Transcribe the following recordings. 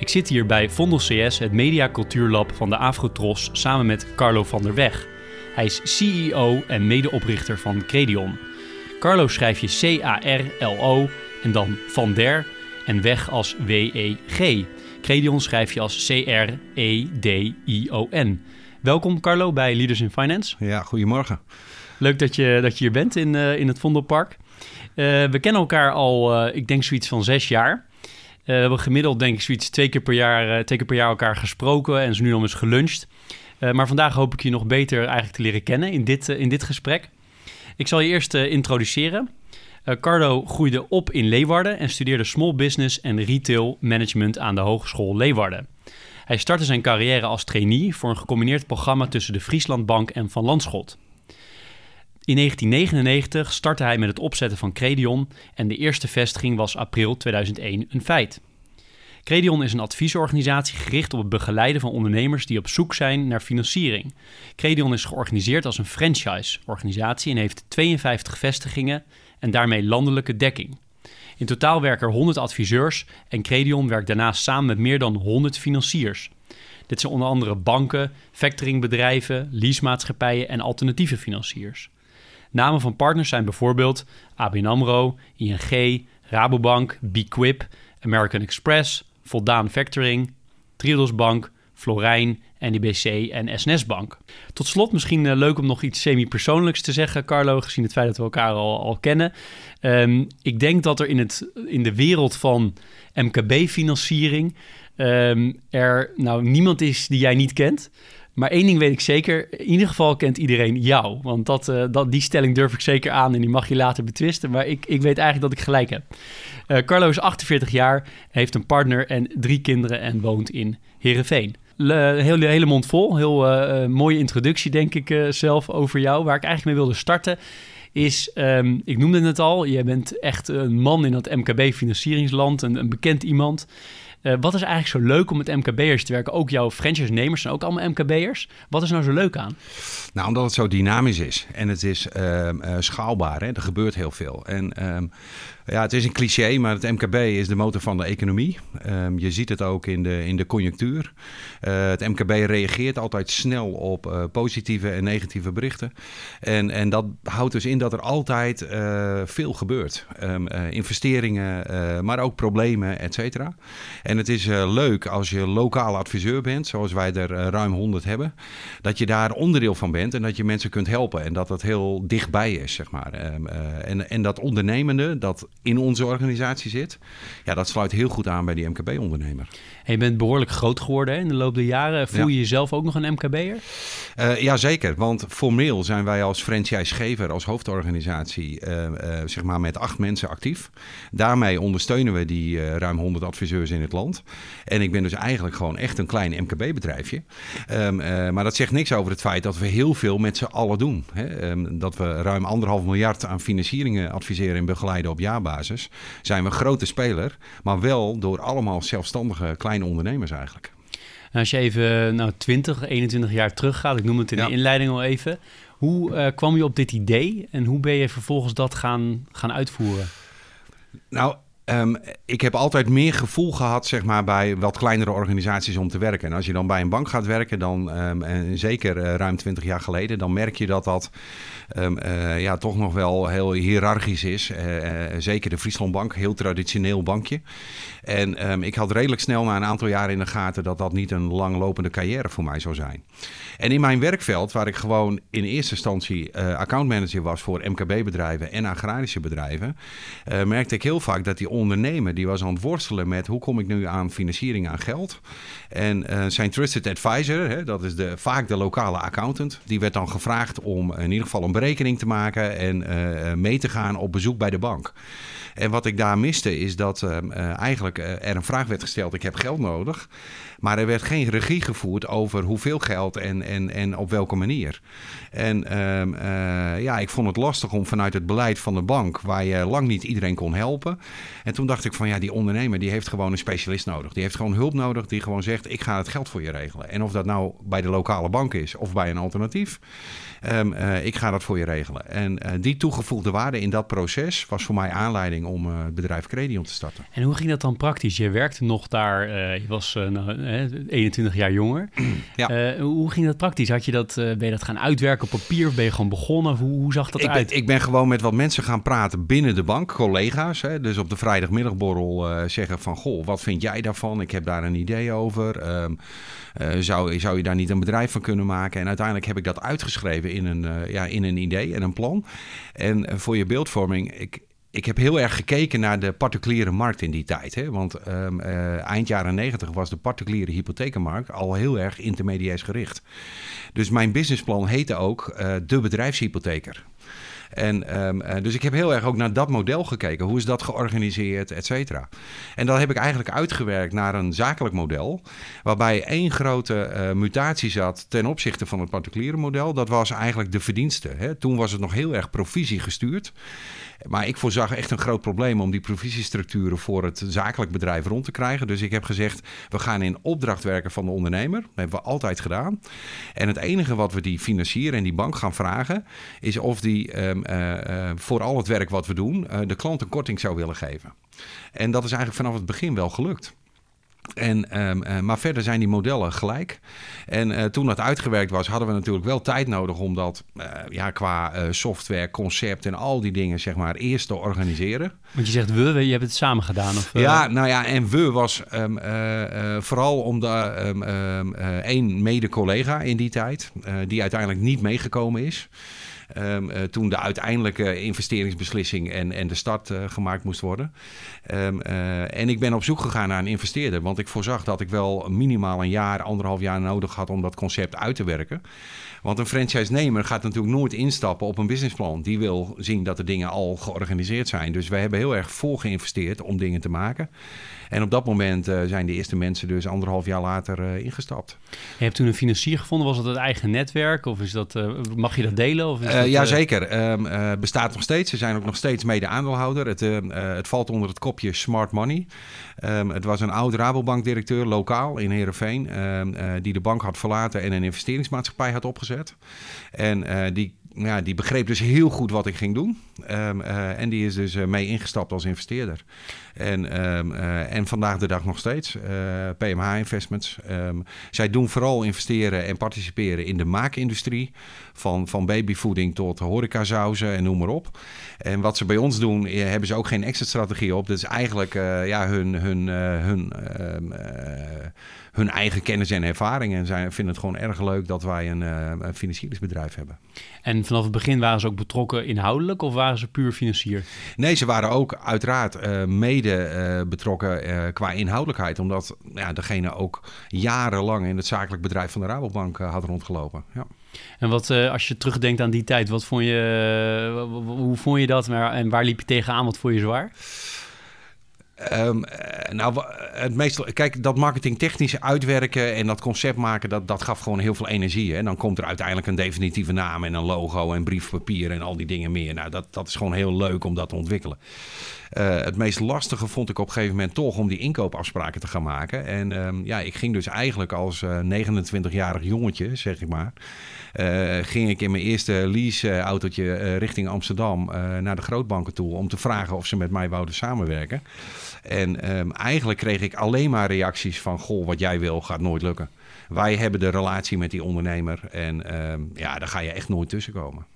Ik zit hier bij Vondel CS, het Media Cultuurlab van de Afrotros, samen met Carlo van der Weg. Hij is CEO en medeoprichter van Credion. Carlo schrijf je C-A-R-L-O en dan Van der en Weg als W-E-G. Credion schrijf je als C-R-E-D-I-O-N. Welkom Carlo bij Leaders in Finance. Ja, goedemorgen. Leuk dat je, dat je hier bent in, uh, in het Vondelpark. Uh, we kennen elkaar al, uh, ik denk zoiets van zes jaar. We hebben gemiddeld denk ik zoiets twee keer per jaar, twee keer per jaar elkaar gesproken en zo nu nog eens geluncht. maar vandaag hoop ik je nog beter eigenlijk te leren kennen in dit, in dit gesprek. Ik zal je eerst introduceren. Carlo groeide op in Leeuwarden en studeerde Small Business en Retail Management aan de Hogeschool Leeuwarden. Hij startte zijn carrière als trainee voor een gecombineerd programma tussen de Frieslandbank en Van Landschot. In 1999 startte hij met het opzetten van Credion en de eerste vestiging was april 2001 een feit. Credion is een adviesorganisatie gericht op het begeleiden van ondernemers die op zoek zijn naar financiering. Credion is georganiseerd als een franchise-organisatie en heeft 52 vestigingen en daarmee landelijke dekking. In totaal werken er 100 adviseurs en Credion werkt daarnaast samen met meer dan 100 financiers. Dit zijn onder andere banken, factoringbedrijven, leasemaatschappijen en alternatieve financiers. Namen van partners zijn bijvoorbeeld ABN AMRO, ING, Rabobank, BQuip, American Express, Voldaan Factoring, Triodos Bank, Florijn, NIBC en SNS Bank. Tot slot misschien uh, leuk om nog iets semi-persoonlijks te zeggen, Carlo, gezien het feit dat we elkaar al, al kennen. Um, ik denk dat er in, het, in de wereld van MKB-financiering um, er nou niemand is die jij niet kent. Maar één ding weet ik zeker. In ieder geval kent iedereen jou. Want dat, uh, dat, die stelling durf ik zeker aan en die mag je later betwisten. Maar ik, ik weet eigenlijk dat ik gelijk heb. Uh, Carlo is 48 jaar, heeft een partner en drie kinderen en woont in Heerenveen. Le, hele, hele mond vol. Heel uh, mooie introductie, denk ik zelf, over jou. Waar ik eigenlijk mee wilde starten is, um, ik noemde het al, je bent echt een man in dat MKB-financieringsland, een bekend iemand. Uh, wat is eigenlijk zo leuk om met MKB'ers te werken? Ook jouw franchise-nemers zijn ook allemaal MKB'ers. Wat is nou zo leuk aan? Nou, omdat het zo dynamisch is en het is uh, uh, schaalbaar. Hè? Er gebeurt heel veel. En um, ja, het is een cliché, maar het MKB is de motor van de economie. Um, je ziet het ook in de, in de conjunctuur. Uh, het MKB reageert altijd snel op uh, positieve en negatieve berichten. En, en dat houdt dus in dat er altijd uh, veel gebeurt. Um, investeringen, maar ook problemen, et cetera. En het is leuk als je lokaal adviseur bent, zoals wij er ruim 100 hebben, dat je daar onderdeel van bent en dat je mensen kunt helpen. En dat dat heel dichtbij is, zeg maar. Um, en, en dat ondernemende, dat in onze organisatie zit, ja, dat sluit heel goed aan bij die MKB-ondernemer. En je bent behoorlijk groot geworden hè, in de loop der jaren. Voel je ja. jezelf ook nog een MKB'er? Uh, Jazeker, want formeel zijn wij als franchisegever, als hoofdorganisatie, uh, uh, zeg maar met acht mensen actief. Daarmee ondersteunen we die ruim 100 adviseurs in het land. En ik ben dus eigenlijk gewoon echt een klein MKB-bedrijfje. Um, maar dat zegt niks over het feit dat we heel veel met z'n allen doen. Hè? Um, dat we ruim anderhalf miljard aan financieringen adviseren en begeleiden op jaarbasis. Zijn we een grote speler, maar wel door allemaal zelfstandige kleine ondernemers eigenlijk. Als je even nou, 20, 21 jaar teruggaat, ik noem het in ja. de inleiding al even. Hoe uh, kwam je op dit idee en hoe ben je vervolgens dat gaan, gaan uitvoeren? Nou, Um, ik heb altijd meer gevoel gehad zeg maar, bij wat kleinere organisaties om te werken. En als je dan bij een bank gaat werken, dan, um, en zeker uh, ruim 20 jaar geleden, dan merk je dat dat um, uh, ja, toch nog wel heel hiërarchisch is. Uh, zeker de Frieslandbank, heel traditioneel bankje. En ik had redelijk snel na een aantal jaren in de gaten dat dat niet een langlopende carrière voor mij zou zijn. En in mijn werkveld, waar ik gewoon in eerste instantie accountmanager was voor MKB-bedrijven en agrarische bedrijven, merkte ik heel vaak dat die ondernemer die was aan het worstelen met hoe kom ik nu aan financiering, aan geld. En uh, zijn trusted advisor, hè, dat is de, vaak de lokale accountant, die werd dan gevraagd om in ieder geval een berekening te maken en uh, mee te gaan op bezoek bij de bank. En wat ik daar miste is dat uh, eigenlijk er een vraag werd gesteld: ik heb geld nodig. Maar er werd geen regie gevoerd over hoeveel geld en, en, en op welke manier. En ehm, eh, ja, ik vond het lastig om vanuit het beleid van de bank, waar je lang niet iedereen kon helpen. En toen dacht ik van ja, die ondernemer die heeft gewoon een specialist nodig. Die heeft gewoon hulp nodig die gewoon zegt, ik ga het geld voor je regelen. En of dat nou bij de lokale bank is of bij een alternatief. Um, uh, ik ga dat voor je regelen. En uh, die toegevoegde waarde in dat proces was voor mij aanleiding om uh, het bedrijf Credion te starten. En hoe ging dat dan praktisch? Je werkte nog daar, je was nou, 21 jaar jonger. Ja. hoe ging dat praktisch? Had je dat, ben je dat gaan uitwerken op papier of ben je gewoon begonnen? Hoe, hoe zag dat ik eruit? Ben, ik ben gewoon met wat mensen gaan praten binnen de bank, collega's. Hè, dus op de vrijdagmiddagborrel zeggen van, goh, wat vind jij daarvan? Ik heb daar een idee over. Um, zou, zou je daar niet een bedrijf van kunnen maken? En uiteindelijk heb ik dat uitgeschreven in een, uh, ja, in een idee en een plan. En uh, voor je beeldvorming, ik, ik heb heel erg gekeken naar de particuliere markt in die tijd. Hè? Want um, uh, eind jaren negentig was de particuliere hypothekenmarkt al heel erg intermediairs gericht. Dus mijn businessplan heette ook de bedrijfshypotheker. En, um, dus ik heb heel erg ook naar dat model gekeken. Hoe is dat georganiseerd, et cetera. En dat heb ik eigenlijk uitgewerkt naar een zakelijk model. Waarbij één grote uh, mutatie zat ten opzichte van het particuliere model. Dat was eigenlijk de verdiensten. Hè. Toen was het nog heel erg provisie gestuurd. Maar ik voorzag echt een groot probleem om die provisiestructuren voor het zakelijk bedrijf rond te krijgen. Dus ik heb gezegd, we gaan in opdracht werken van de ondernemer. Dat hebben we altijd gedaan. En het enige wat we die financieren en die bank gaan vragen, is of die uh, voor al het werk wat we doen, uh, de klant een korting zou willen geven. En dat is eigenlijk vanaf het begin wel gelukt. En, um, uh, maar verder zijn die modellen gelijk. En uh, toen dat uitgewerkt was, hadden we natuurlijk wel tijd nodig om dat uh, ja, qua software, concept en al die dingen zeg maar eerst te organiseren. Want je zegt we, je hebt het samen gedaan? Of, Ja, nou ja, en we was um, vooral omdat um, één mede-collega in die tijd, die uiteindelijk niet meegekomen is. Um, uh, toen de uiteindelijke investeringsbeslissing en, en de start uh, gemaakt moest worden. Um, uh, en ik ben op zoek gegaan naar een investeerder, want ik voorzag dat ik wel minimaal een jaar, anderhalf jaar nodig had om dat concept uit te werken. Want een franchise-nemer gaat natuurlijk nooit instappen op een businessplan. Die wil zien dat de dingen al georganiseerd zijn. Dus wij hebben heel erg vol geïnvesteerd om dingen te maken. En op dat moment uh, zijn de eerste mensen dus anderhalf jaar later uh, ingestapt. Je hebt toen een financier gevonden. Was dat het eigen netwerk? Of is dat, uh, mag je dat delen? Of is dat, Jazeker. Um, bestaat nog steeds. Ze zijn ook nog steeds mede aandeelhouder. Het, het valt onder het kopje Smart Money. Um, het was een oud Rabobank-directeur, lokaal in Heerenveen... Um, die de bank had verlaten en een investeringsmaatschappij had opgezet. En die ja, die begreep dus heel goed wat ik ging doen. Um, uh, en die is dus uh, mee ingestapt als investeerder. En, um, uh, en vandaag de dag nog steeds. PMH Investments. Um, zij doen vooral investeren en participeren in de maakindustrie. Van, van babyvoeding tot horecazauzen en noem maar op. En wat ze bij ons doen, hebben ze ook geen exit-strategie op. Dat is eigenlijk ja, hun, hun, hun hun eigen kennis en ervaring. En zij vinden het gewoon erg leuk dat wij een, een financieringsbedrijf hebben. En vanaf het begin waren ze ook betrokken inhoudelijk of waren ze puur financier? Nee, ze waren ook uiteraard uh, mede uh, betrokken qua inhoudelijkheid. Omdat ja, degene ook jarenlang in het zakelijk bedrijf van de Rabobank had rondgelopen. Ja. En wat, als je terugdenkt aan die tijd, wat vond je, hoe vond je dat en waar liep je tegenaan? Wat vond je zwaar? Um, nou, het meestal, kijk, dat marketingtechnisch uitwerken en dat concept maken, dat, dat gaf gewoon heel veel energie. En dan komt er uiteindelijk een definitieve naam en een logo en briefpapier en al die dingen meer. Nou, dat, dat is gewoon heel leuk om dat te ontwikkelen. Uh, het meest lastige vond ik op een gegeven moment toch om die inkoopafspraken te gaan maken. En um, ja, ik ging dus eigenlijk als uh, 29-jarig jongetje, zeg ik maar. Uh, ging ik in mijn eerste lease-autootje richting Amsterdam naar de grootbanken toe om te vragen of ze met mij wouden samenwerken. En um, eigenlijk kreeg ik alleen maar reacties van: Goh, wat jij wil gaat nooit lukken. Wij hebben de relatie met die ondernemer en um, ja, daar ga je echt nooit tussenkomen.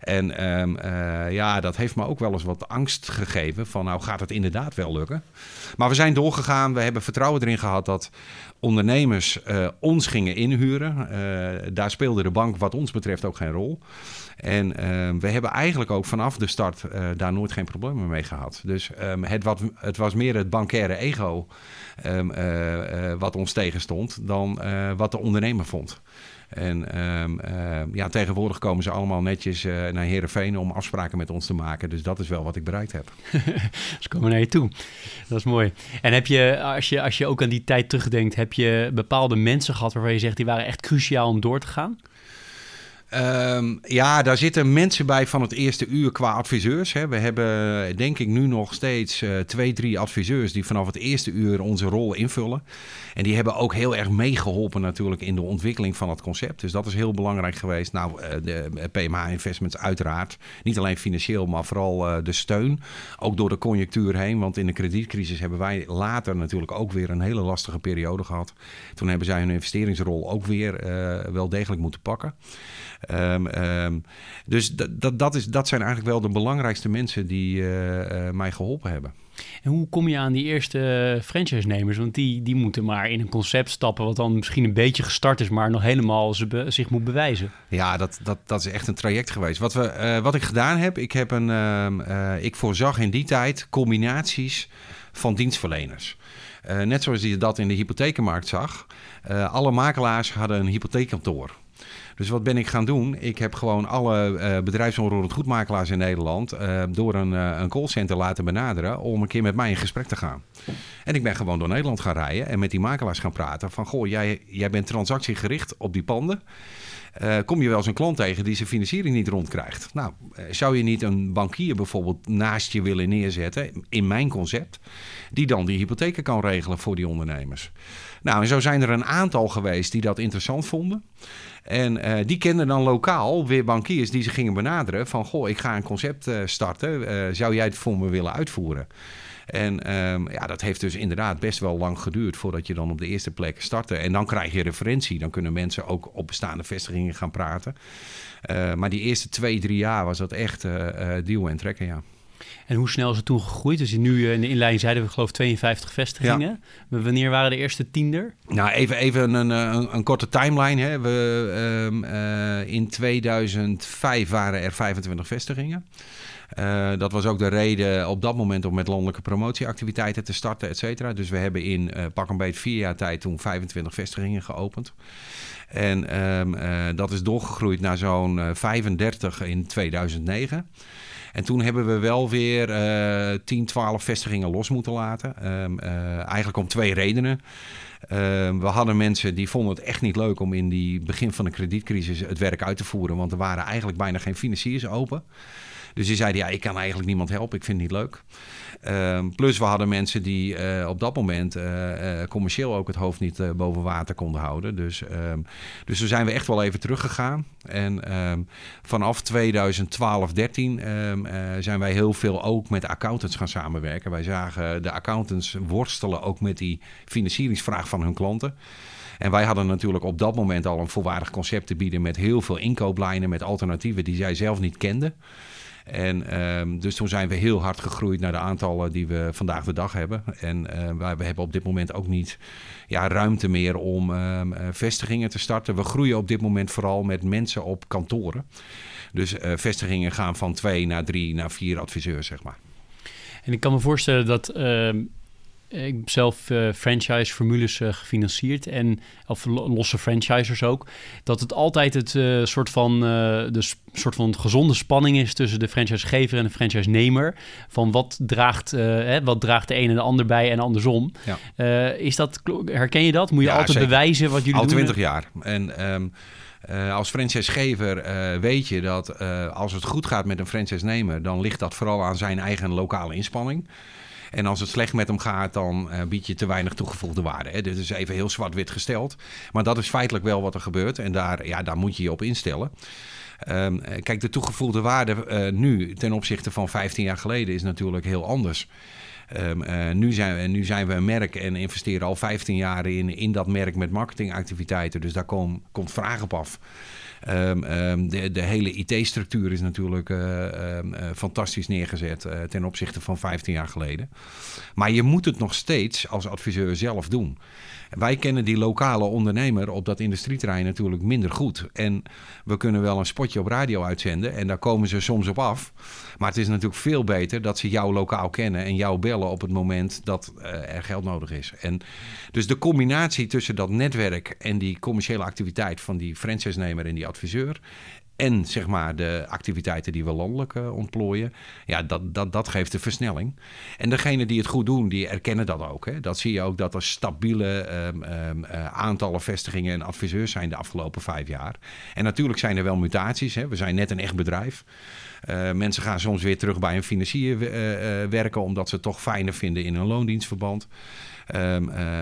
En ehm, eh, ja, dat heeft me ook wel eens wat angst gegeven van nou gaat het inderdaad wel lukken. Maar we zijn doorgegaan. We hebben vertrouwen erin gehad dat ondernemers uh, ons gingen inhuren. Uh, daar speelde de bank wat ons betreft ook geen rol. En uh, we hebben eigenlijk ook vanaf de start daar nooit geen problemen mee gehad. Dus um, het, wat, het was meer het bankaire ego wat ons tegenstond dan wat de ondernemer vond. En um, uh, ja, tegenwoordig komen ze allemaal netjes uh, naar Heerenveen om afspraken met ons te maken. Dus dat is wel wat ik bereikt heb. ze komen naar je toe. Dat is mooi. En heb je als, je, als je ook aan die tijd terugdenkt, heb je bepaalde mensen gehad waarvan je zegt die waren echt cruciaal om door te gaan? Um, ja, daar zitten mensen bij van het eerste uur qua adviseurs. Hè. We hebben denk ik nu nog steeds uh, twee, drie adviseurs die vanaf het eerste uur onze rol invullen. En die hebben ook heel erg meegeholpen natuurlijk in de ontwikkeling van het concept. Dus dat is heel belangrijk geweest. Nou, uh, de PMH Investments uiteraard. Niet alleen financieel, maar vooral de steun. Ook door de conjunctuur heen. Want in de kredietcrisis hebben wij later natuurlijk ook weer een hele lastige periode gehad. Toen hebben zij hun investeringsrol ook weer wel degelijk moeten pakken. Um, um, dus dat, dat, is, dat zijn eigenlijk wel de belangrijkste mensen die uh, uh, mij geholpen hebben. En hoe kom je aan die eerste franchise-nemers? Want die, die moeten maar in een concept stappen... wat dan misschien een beetje gestart is... maar nog helemaal zich moet bewijzen. Ja, dat, dat, dat is echt een traject geweest. Wat, we, uh, wat ik gedaan heb... Ik, heb een, ik voorzag in die tijd combinaties van dienstverleners. Net zoals je dat in de hypothekenmarkt zag. Alle makelaars hadden een hypotheekkantoor. Dus wat ben ik gaan doen? Ik heb gewoon alle uh, bedrijfsonroerend goedmakelaars in Nederland uh, door een, uh, een callcenter laten benaderen om een keer met mij in gesprek te gaan. En ik ben gewoon door Nederland gaan rijden en met die makelaars gaan praten van goh, jij, jij bent transactiegericht op die panden. Kom je wel eens een klant tegen die zijn financiering niet rondkrijgt. Nou, zou je niet een bankier bijvoorbeeld naast je willen neerzetten, in mijn concept, die dan die hypotheken kan regelen voor die ondernemers? Nou, en zo zijn er een aantal geweest die dat interessant vonden. En uh, die kenden dan lokaal weer bankiers die ze gingen benaderen van... goh, ik ga een concept uh, starten, uh, zou jij het voor me willen uitvoeren? En um, ja, dat heeft dus inderdaad best wel lang geduurd voordat je dan op de eerste plek startte. En dan krijg je referentie. Dan kunnen mensen ook op bestaande vestigingen gaan praten. Maar die eerste twee, drie jaar was dat echt duwen en trekken, ja. En hoe snel is het toen gegroeid? Dus nu in de inleiding zeiden we geloof 52 vestigingen. Ja. Wanneer waren de eerste tien er? Nou, even, even een, een, een korte timeline. Hè. We, um, uh, in 2005 waren er 25 vestigingen. Uh, dat was ook de reden op dat moment om met landelijke promotieactiviteiten te starten, et cetera. Dus we hebben in uh, pak een beetje vier jaar tijd toen 25 vestigingen geopend. En um, uh, dat is doorgegroeid naar zo'n 35 in 2009. En toen hebben we wel weer uh, 10, 12 vestigingen los moeten laten. Um, uh, eigenlijk om twee redenen. Uh, we hadden mensen die vonden het echt niet leuk om in die begin van de kredietcrisis het werk uit te voeren. Want er waren eigenlijk bijna geen financiers open. Dus die zeiden, ja, ik kan eigenlijk niemand helpen, ik vind het niet leuk. Uh, plus we hadden mensen die uh, op dat moment uh, commercieel ook het hoofd niet boven water konden houden. Dus, um, dus toen zijn we echt wel even teruggegaan. En um, vanaf 2012, 13 zijn wij heel veel ook met accountants gaan samenwerken. Wij zagen de accountants worstelen ook met die financieringsvraag van hun klanten. En wij hadden natuurlijk op dat moment al een volwaardig concept te bieden met heel veel inkooplijnen, met alternatieven die zij zelf niet kenden. En um, dus toen zijn we heel hard gegroeid naar de aantallen die we vandaag de dag hebben. En uh, we hebben op dit moment ook niet ja, ruimte meer om um, vestigingen te starten. We groeien op dit moment vooral met mensen op kantoren. Dus uh, vestigingen gaan van twee naar drie naar vier adviseurs, zeg maar. En ik kan me voorstellen dat ik heb zelf uh, franchise-formules uh, gefinancierd en of losse franchisers ook. Dat het altijd het uh, soort van de soort van gezonde spanning is tussen de franchisegever en de franchise-nemer. Van wat draagt, hè, wat draagt de een en de ander bij en andersom. Ja. is dat, herken je dat? Moet je ja, altijd zeker. bewijzen wat jullie Al doen? Al twintig jaar. En um, als franchisegever weet je dat als het goed gaat met een franchise-nemer, dan ligt dat vooral aan zijn eigen lokale inspanning. En als het slecht met hem gaat, dan uh, bied je te weinig toegevoegde waarde. Hè. Dit is even heel zwart-wit gesteld. Maar dat is feitelijk wel wat er gebeurt. En daar, ja, daar moet je je op instellen. Um, kijk, de toegevoegde waarde uh, nu ten opzichte van 15 jaar geleden is natuurlijk heel anders. Uh, nu, zijn we, nu zijn we een merk en investeren al 15 jaar in, in dat merk met marketingactiviteiten. Dus daar kom, komt vraag op af. Ehm, ehm, de, de hele IT-structuur is natuurlijk eh, ehm, eh, fantastisch neergezet eh, ten opzichte van 15 jaar geleden. Maar je moet het nog steeds als adviseur zelf doen. Wij kennen die lokale ondernemer op dat industrieterrein natuurlijk minder goed. En we kunnen wel een spotje op radio uitzenden en daar komen ze soms op af. Maar het is natuurlijk veel beter dat ze jou lokaal kennen en jou bellen op het moment dat er geld nodig is. En dus de combinatie tussen dat netwerk en die commerciële activiteit van die franchise-nemer en die adviseur. En zeg maar de activiteiten die we landelijk uh, ontplooien. Ja, dat, dat, dat geeft de versnelling. En degenen die het goed doen, die erkennen dat ook. Hè. Dat zie je ook dat er stabiele um, um, uh, aantallen vestigingen en adviseurs zijn de afgelopen vijf jaar. En natuurlijk zijn er wel mutaties. Hè. We zijn net een echt bedrijf. Uh, mensen gaan soms weer terug bij een financier werken, omdat ze het toch fijner vinden in een loondienstverband. Uh,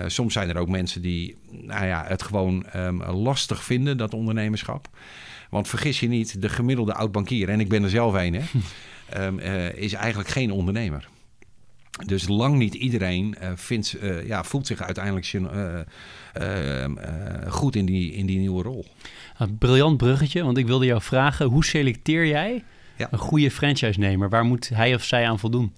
soms zijn er ook mensen die nou ja, het gewoon lastig vinden, dat ondernemerschap. Want vergis je niet, de gemiddelde oud-bankier, en ik ben er zelf een, hè, um, uh, is eigenlijk geen ondernemer. Dus lang niet iedereen uh, vindt, uh, ja, voelt zich uiteindelijk uh, goed in die, in die nieuwe rol. Een briljant bruggetje, want ik wilde jou vragen: hoe selecteer jij ja. een goede franchise-nemer? Waar moet hij of zij aan voldoen?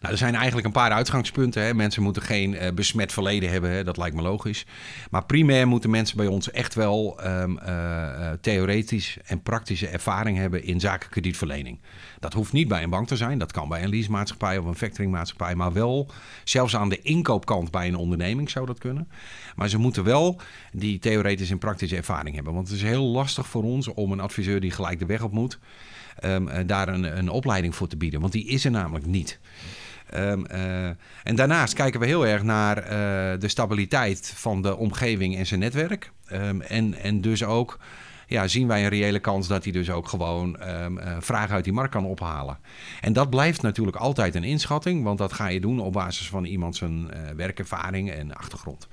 Nou, er zijn eigenlijk een paar uitgangspunten. Hè. Mensen moeten geen uh, besmet verleden hebben, hè. dat lijkt me logisch. Maar primair moeten mensen bij ons echt wel um, uh, theoretisch en praktische ervaring hebben in zaken kredietverlening. Dat hoeft niet bij een bank te zijn, dat kan bij een leasemaatschappij of een factoringmaatschappij, maar wel zelfs aan de inkoopkant bij een onderneming zou dat kunnen. Maar ze moeten wel die theoretische en praktische ervaring hebben. Want het is heel lastig voor ons om een adviseur die gelijk de weg op moet, um, daar een, een opleiding voor te bieden. Want die is er namelijk niet. Um, uh, en daarnaast kijken we heel erg naar uh, de stabiliteit van de omgeving en zijn netwerk. Um, en, en dus ook ja, zien wij een reële kans dat hij dus ook gewoon um, vragen uit die markt kan ophalen. En dat blijft natuurlijk altijd een inschatting, want dat ga je doen op basis van iemand zijn werkervaring en achtergrond.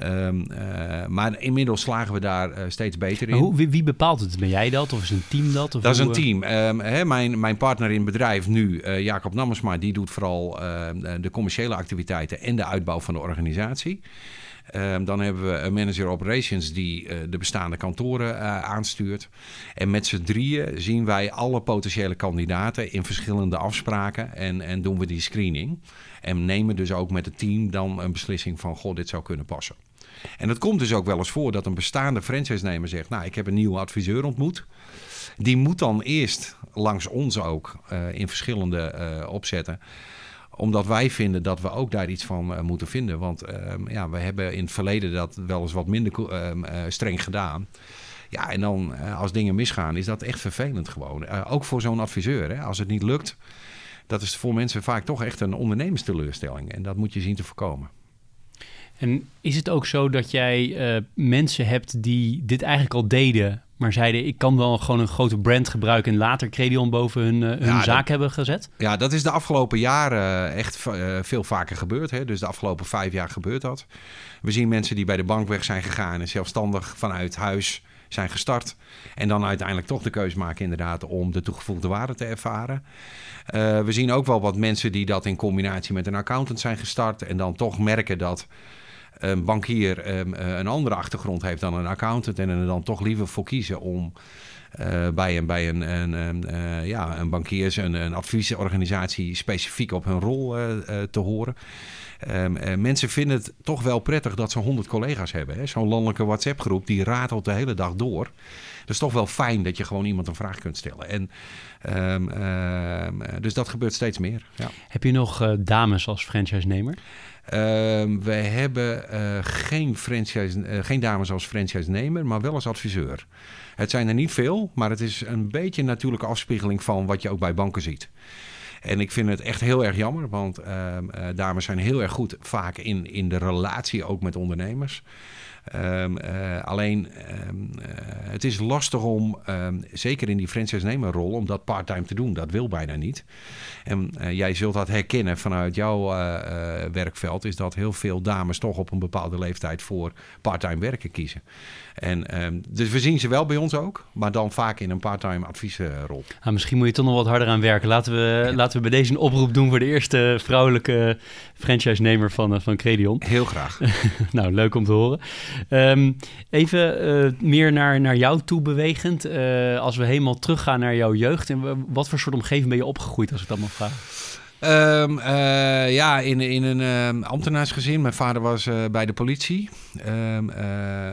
Um, uh, maar inmiddels slagen we daar uh, steeds beter in. Hoe, wie, wie, bepaalt het? Ben jij dat of is een team dat? Of dat is een team. Um, hè, mijn, mijn partner in bedrijf nu, Jacob Nammersma, die doet vooral de commerciële activiteiten en de uitbouw van de organisatie. Um, dan hebben we een manager operations die uh, de bestaande kantoren uh, aanstuurt. En met z'n drieën zien wij alle potentiële kandidaten in verschillende afspraken en, en doen we die screening. En nemen dus ook met het team dan een beslissing van, goh, dit zou kunnen passen. En het komt dus ook wel eens voor dat een bestaande franchise-nemer zegt, nou, ik heb een nieuwe adviseur ontmoet. Die moet dan eerst langs ons ook uh, in verschillende uh, opzetten omdat wij vinden dat we ook daar iets van uh, moeten vinden. Want uh, ja, we hebben in het verleden dat wel eens wat minder uh, streng gedaan. Ja, en dan als dingen misgaan, is dat echt vervelend gewoon. ook voor zo'n adviseur. Hè? Als het niet lukt, dat is voor mensen vaak toch echt een ondernemersteleurstelling. En dat moet je zien te voorkomen. En is het ook zo dat jij mensen hebt die dit eigenlijk al deden, maar zeiden ik kan wel gewoon een grote brand gebruiken en later Credion boven hun, uh, hun ja, zaak dat, hebben gezet? Ja, dat is de afgelopen jaren echt uh, veel vaker gebeurd. Hè? Dus de afgelopen vijf jaar gebeurt dat. We zien mensen die bij de bank weg zijn gegaan en zelfstandig vanuit huis zijn gestart. En dan uiteindelijk toch de keuze maken inderdaad om de toegevoegde waarde te ervaren. Uh, we zien ook wel wat mensen die dat in combinatie met een accountant zijn gestart en dan toch merken dat een bankier um, een andere achtergrond heeft dan een accountant en er dan toch liever voor kiezen om uh, bij een, bij een, een, uh, ja, een bankiers, een, een adviesorganisatie specifiek op hun rol te horen. Um, mensen vinden het toch wel prettig dat ze 100 collega's hebben. Zo'n landelijke WhatsApp-groep die ratelt de hele dag door. Het is toch wel fijn dat je gewoon iemand een vraag kunt stellen. En, um, dus dat gebeurt steeds meer. Ja. Heb je nog dames als franchise-nemer? Uh, we hebben uh, geen, franchise, uh, geen dames als franchise-nemer, maar wel als adviseur. Het zijn er niet veel, maar het is een beetje een natuurlijke afspiegeling van wat je ook bij banken ziet. En ik vind het echt heel erg jammer, want uh, dames zijn heel erg goed vaak in, in de relatie ook met ondernemers. Um, uh, alleen, um, uh, het is lastig om, um, zeker in die franchise-nemerrol, om dat part-time te doen. Dat wil bijna niet. En uh, jij zult dat herkennen vanuit jouw werkveld, is dat heel veel dames toch op een bepaalde leeftijd voor part-time werken kiezen. En, dus we zien ze wel bij ons ook, maar dan vaak in een part-time adviesrol. Ah, misschien moet je toch nog wat harder aan werken. Laten we, ja. laten we bij deze een oproep doen voor de eerste vrouwelijke franchise-nemer van, van Credion. Heel graag. nou, leuk om te horen. Ehm, even eh, meer naar, naar jou toe bewegend. Eh, als we helemaal teruggaan naar jouw jeugd. En wat voor soort omgeving ben je opgegroeid, als ik dat mag vragen? Um, uh, ja, in, in een uh, ambtenaarsgezin. Mijn vader was bij de politie.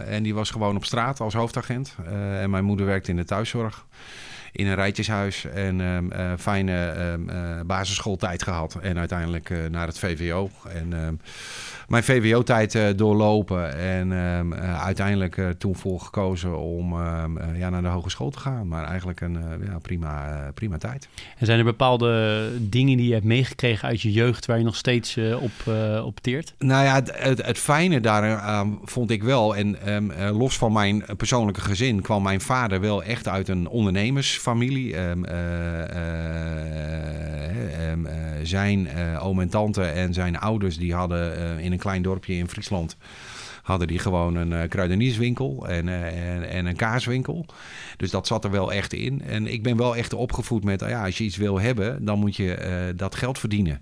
En die was gewoon op straat als hoofdagent. en mijn moeder werkte in de thuiszorg. In een rijtjeshuis. En fijne basisschooltijd gehad. En uiteindelijk naar het VWO. En mijn VWO-tijd uh, doorlopen. En um, uh, uiteindelijk uh, toen voor gekozen om ehm, ja, naar de hogeschool te gaan. Maar eigenlijk een ja, prima, prima tijd. En zijn er bepaalde dingen die je hebt meegekregen uit je jeugd waar je nog steeds op, op teert? Nou ja, het, het, het fijne daar vond ik wel. En um, los van mijn persoonlijke gezin kwam mijn vader wel echt uit een ondernemersfamilie. Zijn oom en tante en zijn ouders die hadden in een klein dorpje in Friesland hadden die gewoon een uh, kruidenierswinkel en, en, en, een kaaswinkel. Dus dat zat er wel echt in. En ik ben wel echt opgevoed met, ja, als je iets wil hebben, dan moet je dat geld verdienen.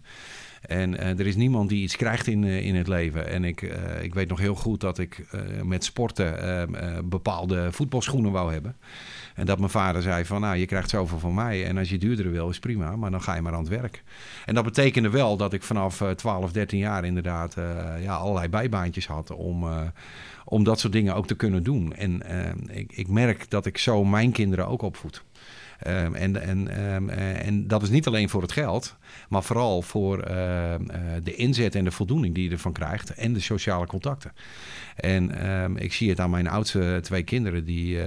En er is niemand die iets krijgt in, in het leven. En ik, ik weet nog heel goed dat ik met sporten bepaalde voetbalschoenen wou hebben. En dat mijn vader zei van, nou, je krijgt zoveel van mij. En als je duurdere wil, is prima, maar dan ga je maar aan het werk. En dat betekende wel dat ik vanaf 12, 13 jaar inderdaad ja, allerlei bijbaantjes had om, om dat soort dingen ook te kunnen doen. En ik, ik merk dat ik zo mijn kinderen ook opvoed. Um, en, en, um, en dat is niet alleen voor het geld, maar vooral voor uh, uh, de inzet en de voldoening die je ervan krijgt en de sociale contacten. En ik zie het aan mijn oudste twee kinderen, die, uh,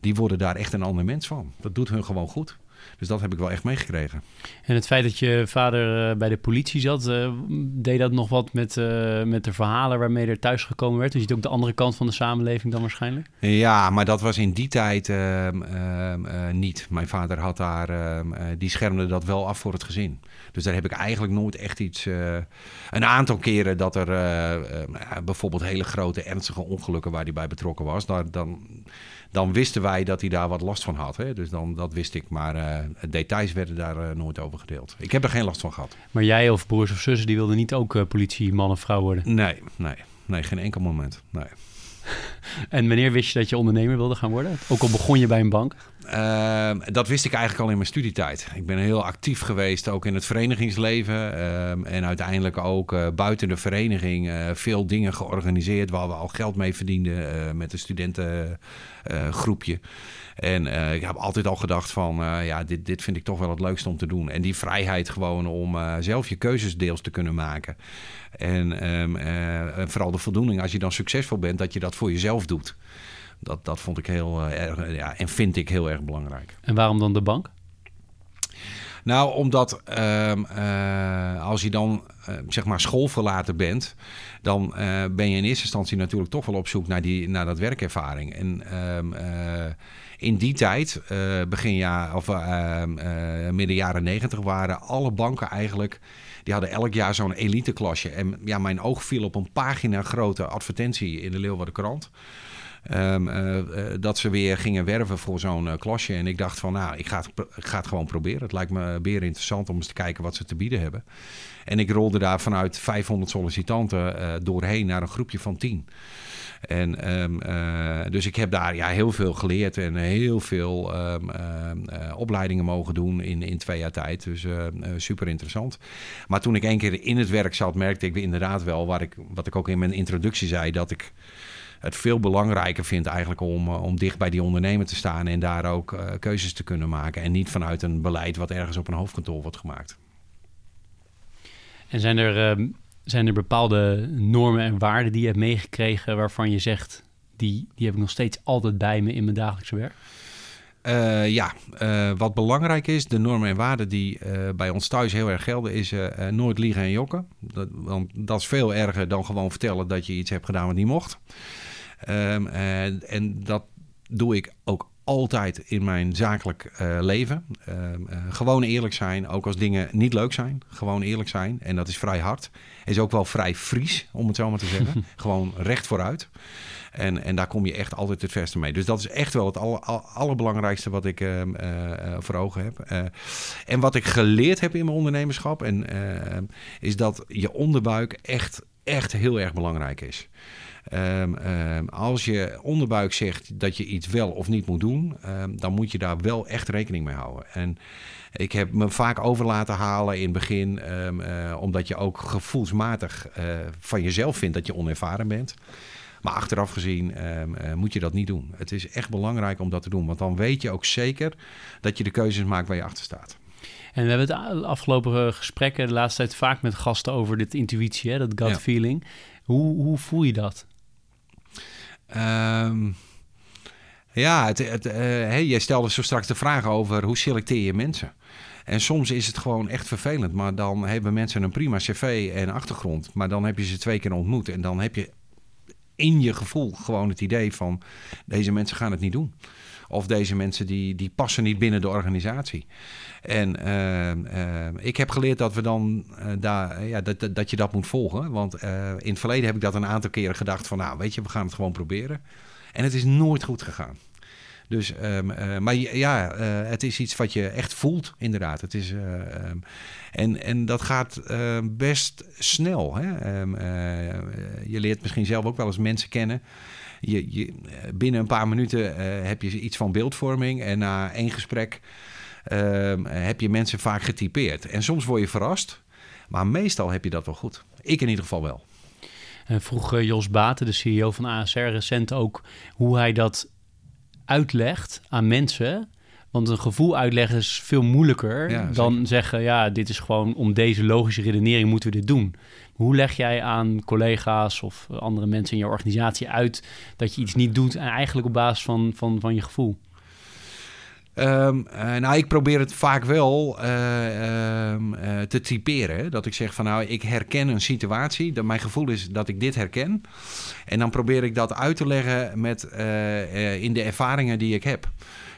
die worden daar echt een ander mens van. Dat doet hun gewoon goed. Dus dat heb ik wel echt meegekregen. En het feit dat je vader uh, bij de politie zat, uh, deed dat nog wat met, uh, met de verhalen waarmee er thuis gekomen werd? Dus je ziet ook de andere kant van de samenleving dan waarschijnlijk? Ja, maar dat was in die tijd ehm, ehm, niet. Mijn vader had daar, ehm, die schermde dat wel af voor het gezin. Dus daar heb ik eigenlijk nooit echt iets. een aantal keren dat er bijvoorbeeld hele grote ernstige ongelukken waar hij bij betrokken was. Daar, dan dan wisten wij dat hij daar wat last van had. Hè? Dus dan, dat wist ik. Maar uh, details werden daar uh, nooit over gedeeld. Ik heb er geen last van gehad. Maar jij of broers of zussen, die wilden niet ook uh, politie, man of vrouw worden? Nee, nee, nee, geen enkel moment. Nee. en wanneer wist je dat je ondernemer wilde gaan worden? Ook al begon je bij een bank? Uh, dat wist ik eigenlijk al in mijn studietijd. Ik ben heel actief geweest, ook in het verenigingsleven. Uh, en uiteindelijk ook uh, buiten de vereniging eh, veel dingen georganiseerd... waar we al geld mee verdienden met een studentengroepje. En ik heb altijd al gedacht van, ja, dit, dit vind ik toch wel het leukste om te doen. En die vrijheid gewoon om zelf je keuzes deels te kunnen maken. En um, vooral de voldoening als je dan succesvol bent, dat je dat voor jezelf doet. Dat, dat vond ik heel uh, erg ja, en vind ik heel erg belangrijk. En waarom dan de bank? Nou, omdat um, uh, als je dan uh, zeg maar schoolverlaten bent, dan ben je in eerste instantie natuurlijk toch wel op zoek naar, die, naar dat werkervaring. En um, in die tijd, begin jaar, of midden jaren negentig, waren alle banken eigenlijk die hadden elk jaar zo'n eliteklasje. En ja, mijn oog viel op een pagina grote advertentie in de Leeuwarden Krant. Um, uh, dat ze weer gingen werven voor zo'n uh, klasje. En ik dacht van, nou, ik ga, het, ga het gewoon proberen. Het lijkt me weer interessant om eens te kijken wat ze te bieden hebben. En ik rolde daar vanuit 500 sollicitanten doorheen naar een groepje van 10. En uh, dus ik heb daar ja, heel veel geleerd en heel veel uh, opleidingen mogen doen in, in twee jaar tijd. Dus super interessant. Maar toen ik één keer in het werk zat, merkte ik inderdaad wel, waar ik, wat ik ook in mijn introductie zei, dat ik het veel belangrijker vind eigenlijk om, om dicht bij die ondernemer te staan en daar ook uh, keuzes te kunnen maken. En niet vanuit een beleid wat ergens op een hoofdkantoor wordt gemaakt. En zijn er uh, zijn er bepaalde normen en waarden die je hebt meegekregen waarvan je zegt, die, die heb ik nog steeds altijd bij me in mijn dagelijkse werk? Uh, ja, uh, wat belangrijk is, de normen en waarden die uh, bij ons thuis heel erg gelden, is nooit liegen en jokken. Dat, want dat is veel erger dan gewoon vertellen dat je iets hebt gedaan wat niet mocht. Um, en, en dat doe ik ook altijd in mijn zakelijk uh, leven. Uh, uh, gewoon eerlijk zijn, ook als dingen niet leuk zijn. Gewoon eerlijk zijn. En dat is vrij hard. Is ook wel vrij Fries, om het zo maar te zeggen. gewoon recht vooruit. En, en daar kom je echt altijd het verste mee. Dus dat is echt wel het aller, allerbelangrijkste wat ik ehm, voor ogen heb. en wat ik geleerd heb in mijn ondernemerschap... En, is dat je onderbuik echt, echt heel erg belangrijk is. Ehm, ehm, als je onderbuik zegt dat je iets wel of niet moet doen, ehm, dan moet je daar wel echt rekening mee houden. En ik heb me vaak over laten halen in het begin, eh, omdat je ook gevoelsmatig eh, van jezelf vindt dat je onervaren bent. Maar achteraf gezien eh, moet je dat niet doen. Het is echt belangrijk om dat te doen, want dan weet je ook zeker dat je de keuzes maakt waar je achter staat. En we hebben het afgelopen gesprekken de laatste tijd vaak met gasten over dit intuïtie, hè, dat gut feeling. Hoe, hoe voel je dat? Um, ja, het, het, uh, jij stelde zo straks de vraag over hoe selecteer je mensen. En soms is het gewoon echt vervelend, maar dan hebben mensen een prima cv en achtergrond. Maar dan heb je ze twee keer ontmoet en dan heb je in je gevoel gewoon het idee van deze mensen gaan het niet doen. Of deze mensen die, die passen niet binnen de organisatie. En uh, ik heb geleerd dat we dan uh, daar, ja, dat, dat je dat moet volgen. Want in het verleden heb ik dat een aantal keren gedacht van nou weet je, we gaan het gewoon proberen. En het is nooit goed gegaan. Dus, um, maar ja, het is iets wat je echt voelt, inderdaad. Het is, um, en, en dat gaat uh, best snel. Hè? Je leert misschien zelf ook wel eens mensen kennen je, je, binnen een paar minuten uh, heb je iets van beeldvorming. En na één gesprek uh, heb je mensen vaak getypeerd. En soms word je verrast. Maar meestal heb je dat wel goed. Ik in ieder geval wel. En vroeg uh, Jos Baten, de CEO van ASR, recent ook hoe hij dat uitlegt aan mensen. Want een gevoel uitleggen is veel moeilijker dan zeggen: ja, dit is gewoon om deze logische redenering moeten we dit doen. Hoe leg jij aan collega's of andere mensen in je organisatie uit dat je iets niet doet en eigenlijk op basis van, van, van je gevoel? Um, nou, ik probeer het vaak wel uh, uh, te typeren. Dat ik zeg van nou, ik herken een situatie. Dat mijn gevoel is dat ik dit herken. En dan probeer ik dat uit te leggen met, in de ervaringen die ik heb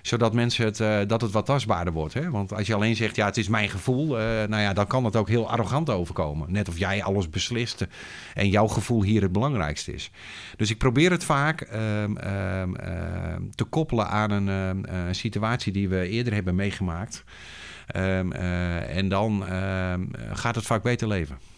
zodat mensen het, uh, dat het wat tastbaarder wordt. Hè? Want als je alleen zegt, ja, het is mijn gevoel, uh, nou ja, dan kan het ook heel arrogant overkomen. Net of jij alles beslist en jouw gevoel hier het belangrijkste is. Dus ik probeer het vaak um, um, te koppelen aan een ehm, situatie die we eerder hebben meegemaakt. Uh, en dan gaat het vaak beter leven.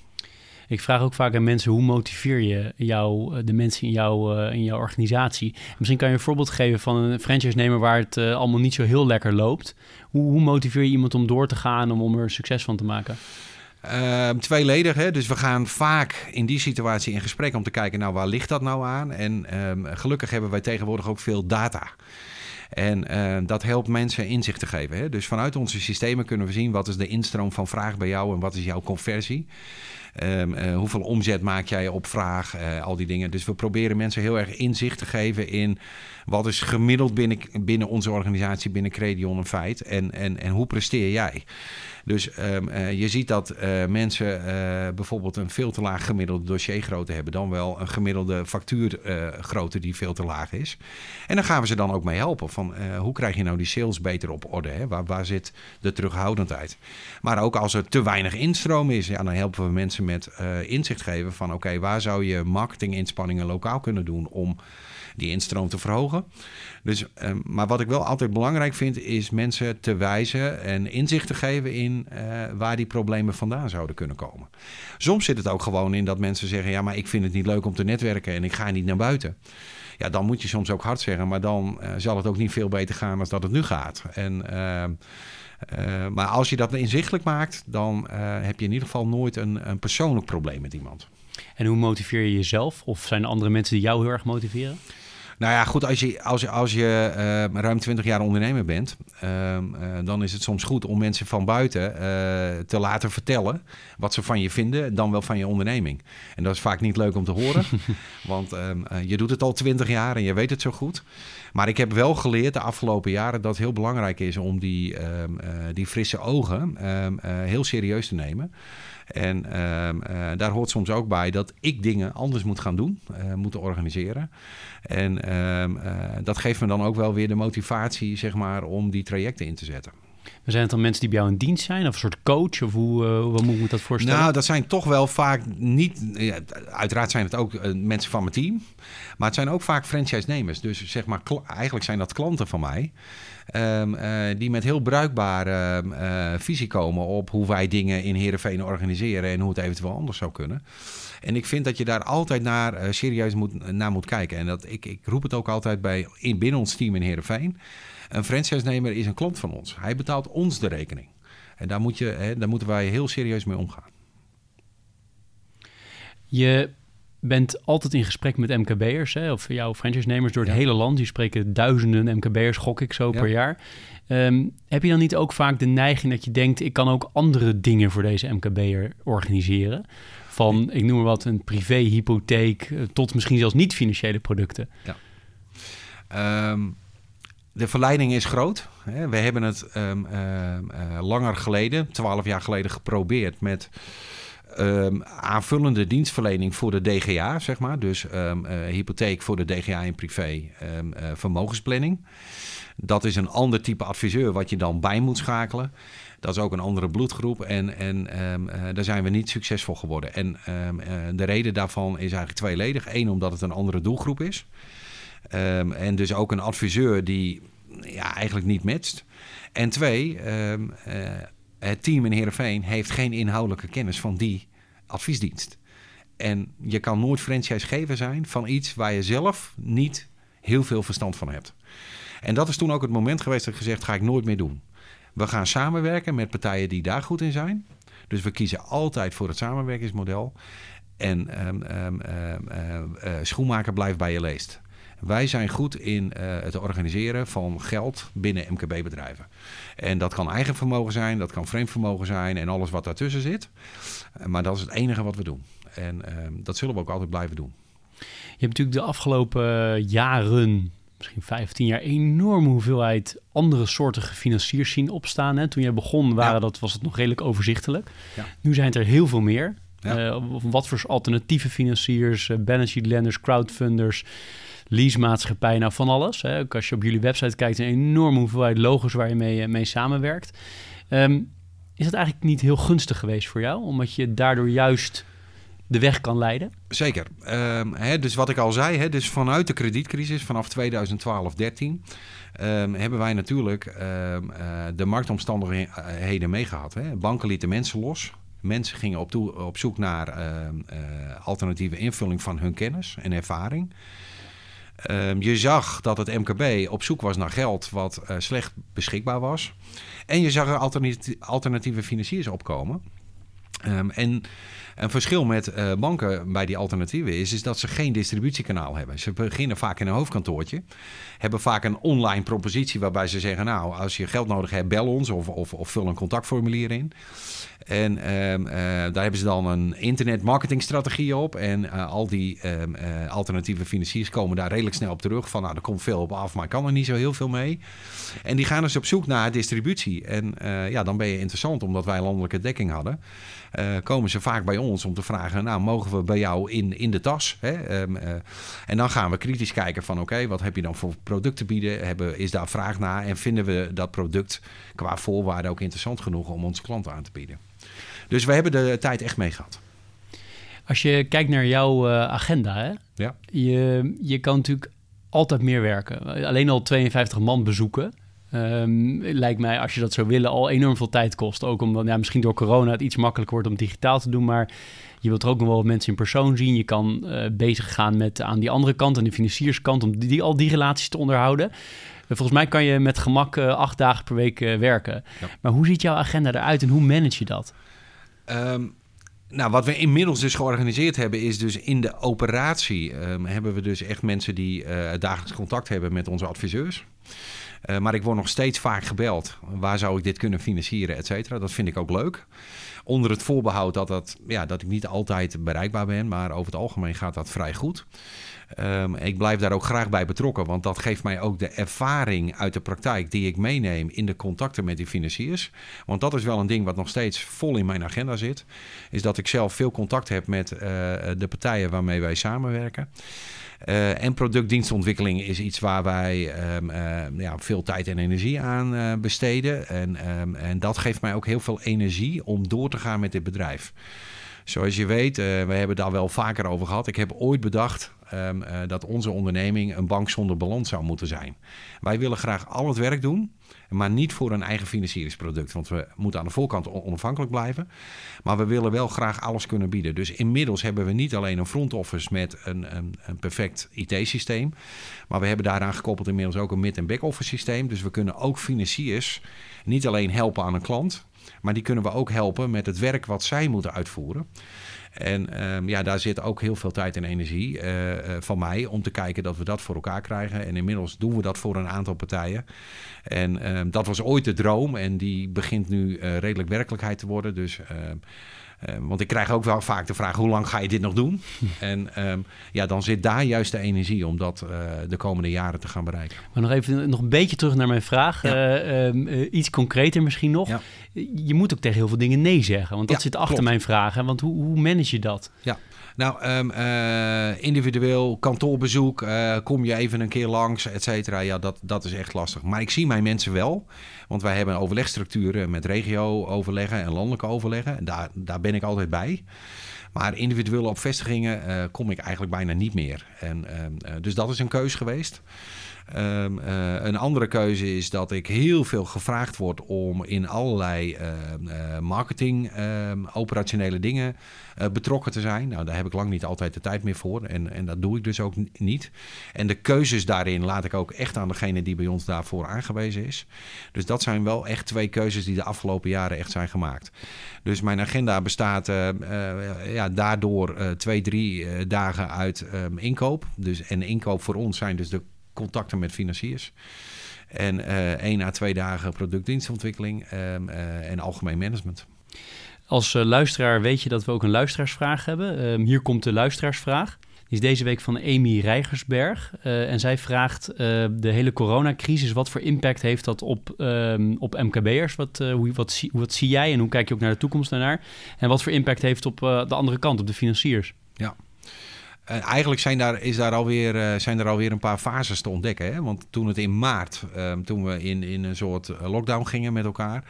Ik vraag ook vaak aan mensen, hoe motiveer je jou, eh, de mensen in, jou, uh, in jouw organisatie? Misschien kan je een voorbeeld geven van een franchise-nemer waar het uh, allemaal niet zo heel lekker loopt. Hoe, hoe, motiveer je iemand om door te gaan, om, om er succes van te maken? Uh, tweeledig, hè? dus we gaan vaak in die situatie in gesprek om te kijken, nou waar ligt dat nou aan? En uh, gelukkig hebben wij tegenwoordig ook veel data. En uh, dat helpt mensen inzicht te geven. Hè? Dus vanuit onze systemen kunnen we zien wat is de instroom van vraag bij jou en wat is jouw conversie. Um, uh, hoeveel omzet maak jij op vraag? Uh, al die dingen. Dus we proberen mensen heel erg inzicht te geven in wat is gemiddeld binnen, binnen onze organisatie, binnen Credion een feit. En, en, en hoe presteer jij? Dus um, uh, je ziet dat uh, mensen uh, bijvoorbeeld een veel te laag gemiddelde dossiergrootte hebben, dan wel een gemiddelde factuurgrootte die veel te laag is. En dan gaan we ze dan ook mee helpen van hoe krijg je nou die sales beter op orde? Hè? Waar, waar zit de terughoudendheid? Maar ook als er te weinig instroom is, ja, dan helpen we mensen met inzicht geven van oké, waar zou je marketinginspanningen lokaal kunnen doen om die instroom te verhogen. Dus, um, maar wat ik wel altijd belangrijk vind, is mensen te wijzen en inzicht te geven in uh, waar die problemen vandaan zouden kunnen komen. Soms zit het ook gewoon in dat mensen zeggen: Ja, maar ik vind het niet leuk om te netwerken en ik ga niet naar buiten. Ja, dan moet je soms ook hard zeggen, maar dan uh, zal het ook niet veel beter gaan dan dat het nu gaat. En. Uh, uh, maar als je dat inzichtelijk maakt, dan heb je in ieder geval nooit een, een persoonlijk probleem met iemand. En hoe motiveer je jezelf? Of zijn er andere mensen die jou heel erg motiveren? Nou ja, goed, als je, als, als je uh, ruim 20 jaar ondernemer bent, uh, uh, dan is het soms goed om mensen van buiten te laten vertellen wat ze van je vinden, dan wel van je onderneming. En dat is vaak niet leuk om te horen, want ehm, je doet het al 20 jaar en je weet het zo goed. Maar ik heb wel geleerd de afgelopen jaren dat het heel belangrijk is om die, ehm, die frisse ogen ehm, heel serieus te nemen. En uh, uh, daar hoort soms ook bij dat ik dingen anders moet gaan doen, uh, moeten organiseren. En uh, dat geeft me dan ook wel weer de motivatie, zeg maar, om die trajecten in te zetten. Zijn het dan mensen die bij jou in dienst zijn? Of een soort coach? Of hoe, uh, hoe moet ik dat voorstellen? Nou, dat zijn toch wel vaak niet... Ja, uiteraard zijn het ook uh, mensen van mijn team. Maar het zijn ook vaak franchise-nemers. Dus zeg maar, eigenlijk zijn dat klanten van mij. Um, uh, die met heel bruikbare uh, visie komen op hoe wij dingen in Heerenveen organiseren en hoe het eventueel anders zou kunnen. En ik vind dat je daar altijd naar uh, serieus moet, naar moet kijken. En dat, ik, ik roep het ook altijd bij, in, binnen ons team in Heerenveen. Een franchise-nemer is een klant van ons. Hij betaalt ons de rekening. En daar, moet je, hè, daar moeten wij heel serieus mee omgaan. Je bent altijd in gesprek met MKB'ers, of jouw franchise-nemers door het hele land. Die spreken duizenden MKB'ers, gok ik zo, per jaar. Um, heb je dan niet ook vaak de neiging dat je denkt... ik kan ook andere dingen voor deze MKB'er organiseren? Van, ik noem maar wat, een privé-hypotheek... Eh, tot misschien zelfs niet-financiële producten. Ja. Um, de verleiding is groot. We hebben het um, uh, langer geleden, twaalf jaar geleden, geprobeerd met um, aanvullende dienstverlening voor de DGA, zeg maar. Dus um, uh, hypotheek voor de DGA in privé, uh, vermogensplanning. Dat is een ander type adviseur wat je dan bij moet schakelen. Dat is ook een andere bloedgroep en, en daar zijn we niet succesvol geworden. En de reden daarvan is eigenlijk tweeledig. Eén, omdat het een andere doelgroep is. En dus ook een adviseur die ja, eigenlijk niet matcht. En twee, het team in Heerenveen heeft geen inhoudelijke kennis van die adviesdienst. En je kan nooit franchisegever zijn van iets waar je zelf niet heel veel verstand van hebt. En dat is toen ook het moment geweest dat ik gezegd, ga ik nooit meer doen. We gaan samenwerken met partijen die daar goed in zijn. Dus we kiezen altijd voor het samenwerkingsmodel. En um, um, uh, schoenmaker blijft bij je leest. Wij zijn goed in uh, het organiseren van geld binnen MKB-bedrijven. En dat kan eigen vermogen zijn, dat kan vreemd vermogen zijn en alles wat daartussen zit. Uh, maar dat is het enige wat we doen. En uh, dat zullen we ook altijd blijven doen. Je hebt natuurlijk de afgelopen jaren misschien 15 jaar enorme hoeveelheid andere soorten financiers zien opstaan. Hè? Toen jij begon waren, ja. dat, was het nog redelijk overzichtelijk. Ja. Nu zijn het er heel veel meer. Ja. Uh, wat voor alternatieve financiers, uh, balance sheet lenders, crowdfunders, leasemaatschappij, nou van alles. Hè. Ook als je op jullie website kijkt, een enorme hoeveelheid logos waar je mee, mee samenwerkt. Um, is dat eigenlijk niet heel gunstig geweest voor jou? Omdat je daardoor juist de weg kan leiden? Zeker. Um, hè, dus wat ik al zei, hè, dus vanuit de kredietcrisis vanaf 2012, 13 um, hebben wij natuurlijk um, uh, de marktomstandigheden meegehad. Banken lieten mensen los. Mensen gingen op, op zoek naar uh, alternatieve invulling van hun kennis en ervaring. Um, je zag dat het MKB op zoek was naar geld wat uh, slecht beschikbaar was. En je zag er alternatieve, alternatieve financiers opkomen. Um, en een verschil met uh, banken bij die alternatieven is, is dat ze geen distributiekanaal hebben. Ze beginnen vaak in een hoofdkantoortje, hebben vaak een online propositie waarbij ze zeggen, nou, als je geld nodig hebt, bel ons of, of, of vul een contactformulier in. En um, uh, daar hebben ze dan een internet marketingstrategie op. En uh, al die uh, alternatieve financiers komen daar redelijk snel op terug. Van nou, er komt veel op af, maar ik kan er niet zo heel veel mee. En die gaan dus op zoek naar distributie. En ja, dan ben je interessant, omdat wij landelijke dekking hadden. komen ze vaak bij ons om te vragen, nou, mogen we bij jou in, in de tas? Hè? Um, en dan gaan we kritisch kijken van, oké, okay, wat heb je dan voor producten bieden? Hebben, is daar vraag naar? En vinden we dat product qua voorwaarden ook interessant genoeg om onze klanten aan te bieden? Dus we hebben de tijd echt mee gehad. Als je kijkt naar jouw uh, agenda, hè? Ja. Je, je kan natuurlijk altijd meer werken. Alleen al 52 man bezoeken. Um, lijkt mij, als je dat zou willen, al enorm veel tijd kost. Ook omdat ja, misschien door corona het iets makkelijker wordt om digitaal te doen. Maar je wilt er ook nog wel mensen in persoon zien. Je kan uh, bezig gaan met aan die andere kant, aan de financierskant, om die, al die relaties te onderhouden. Volgens mij kan je met gemak uh, acht dagen per week uh, werken. Ja. Maar hoe ziet jouw agenda eruit en hoe manage je dat? Um, nou, wat we inmiddels dus georganiseerd hebben, is dus in de operatie um, hebben we dus echt mensen die dagelijks contact hebben met onze adviseurs. Uh, maar ik word nog steeds vaak gebeld. Waar zou ik dit kunnen financieren, et cetera. Dat vind ik ook leuk. Onder het voorbehoud dat, dat, ja, dat ik niet altijd bereikbaar ben. Maar over het algemeen gaat dat vrij goed. Um, ik blijf daar ook graag bij betrokken, want dat geeft mij ook de ervaring uit de praktijk die ik meeneem in de contacten met die financiers. Want dat is wel een ding wat nog steeds vol in mijn agenda zit, is dat ik zelf veel contact heb met uh, de partijen waarmee wij samenwerken. En productdienstontwikkeling is iets waar wij ehm, ja, veel tijd en energie aan besteden. En, en dat geeft mij ook heel veel energie om door te gaan met dit bedrijf. Zoals je weet, uh, we hebben daar wel vaker over gehad. Ik heb ooit bedacht dat onze onderneming een bank zonder balans zou moeten zijn. Wij willen graag al het werk doen, maar niet voor een eigen financieringsproduct. Want we moeten aan de voorkant onafhankelijk blijven. Maar we willen wel graag alles kunnen bieden. Dus inmiddels hebben we niet alleen een front office met een, een, een perfect IT-systeem. Maar we hebben daaraan gekoppeld inmiddels ook een mid- en back-office systeem. Dus we kunnen ook financiers niet alleen helpen aan een klant maar die kunnen we ook helpen met het werk wat zij moeten uitvoeren. En ehm, ja, daar zit ook heel veel tijd en energie uh, uh, van mij om te kijken dat we dat voor elkaar krijgen. En inmiddels doen we dat voor een aantal partijen. En ehm, dat was ooit de droom en die begint nu uh, redelijk werkelijkheid te worden. Dus ehm, Ehm, want ik krijg ook wel vaak de vraag: hoe lang ga je dit nog doen? en ehm, ja, dan zit daar juist de energie om dat uh, de komende jaren te gaan bereiken. Maar nog even nog een beetje terug naar mijn vraag. Ja. Uh, iets concreter misschien nog. Ja. Je moet ook tegen heel veel dingen nee zeggen. Want dat zit achter klopt. mijn vraag. Want hoe, hoe manage je dat? Ja, nou, um, uh, individueel kantoorbezoek, uh, kom je even een keer langs, et cetera. Ja, dat, dat is echt lastig. Maar ik zie mijn mensen wel. Want wij hebben overlegstructuren met regio-overleggen en landelijke overleggen. En daar, daar ben ik altijd bij. Maar individuele op vestigingen uh, kom ik eigenlijk bijna niet meer. En, uh, dus dat is een keus geweest. Um, uh, een andere keuze is dat ik heel veel gevraagd word om in allerlei uh, uh, marketing, operationele dingen betrokken te zijn. Nou, daar heb ik lang niet altijd de tijd meer voor en, en dat doe ik dus ook niet. En de keuzes daarin laat ik ook echt aan degene die bij ons daarvoor aangewezen is. Dus dat zijn wel echt twee keuzes die de afgelopen jaren echt zijn gemaakt. Dus mijn agenda bestaat ja, daardoor twee, drie dagen uit inkoop. Dus, en inkoop voor ons zijn dus de contacten met financiers. En uh, één à twee dagen productdienstontwikkeling um, en algemeen management. Als uh, luisteraar weet je dat we ook een luisteraarsvraag hebben. Um, hier komt de luisteraarsvraag. Die is deze week van Amy Rijgersberg. en zij vraagt de hele coronacrisis, wat voor impact heeft dat op, um, op MKB'ers? Wat, hoe, wat, wat zie jij en hoe kijk je ook naar de toekomst daarnaar? En wat voor impact heeft op de andere kant, op de financiers? Ja, en eigenlijk zijn, daar, is daar alweer, uh, zijn er alweer een paar fases te ontdekken. Hè? Want toen het in maart, uh, toen we in, in een soort eh, lockdown gingen met elkaar...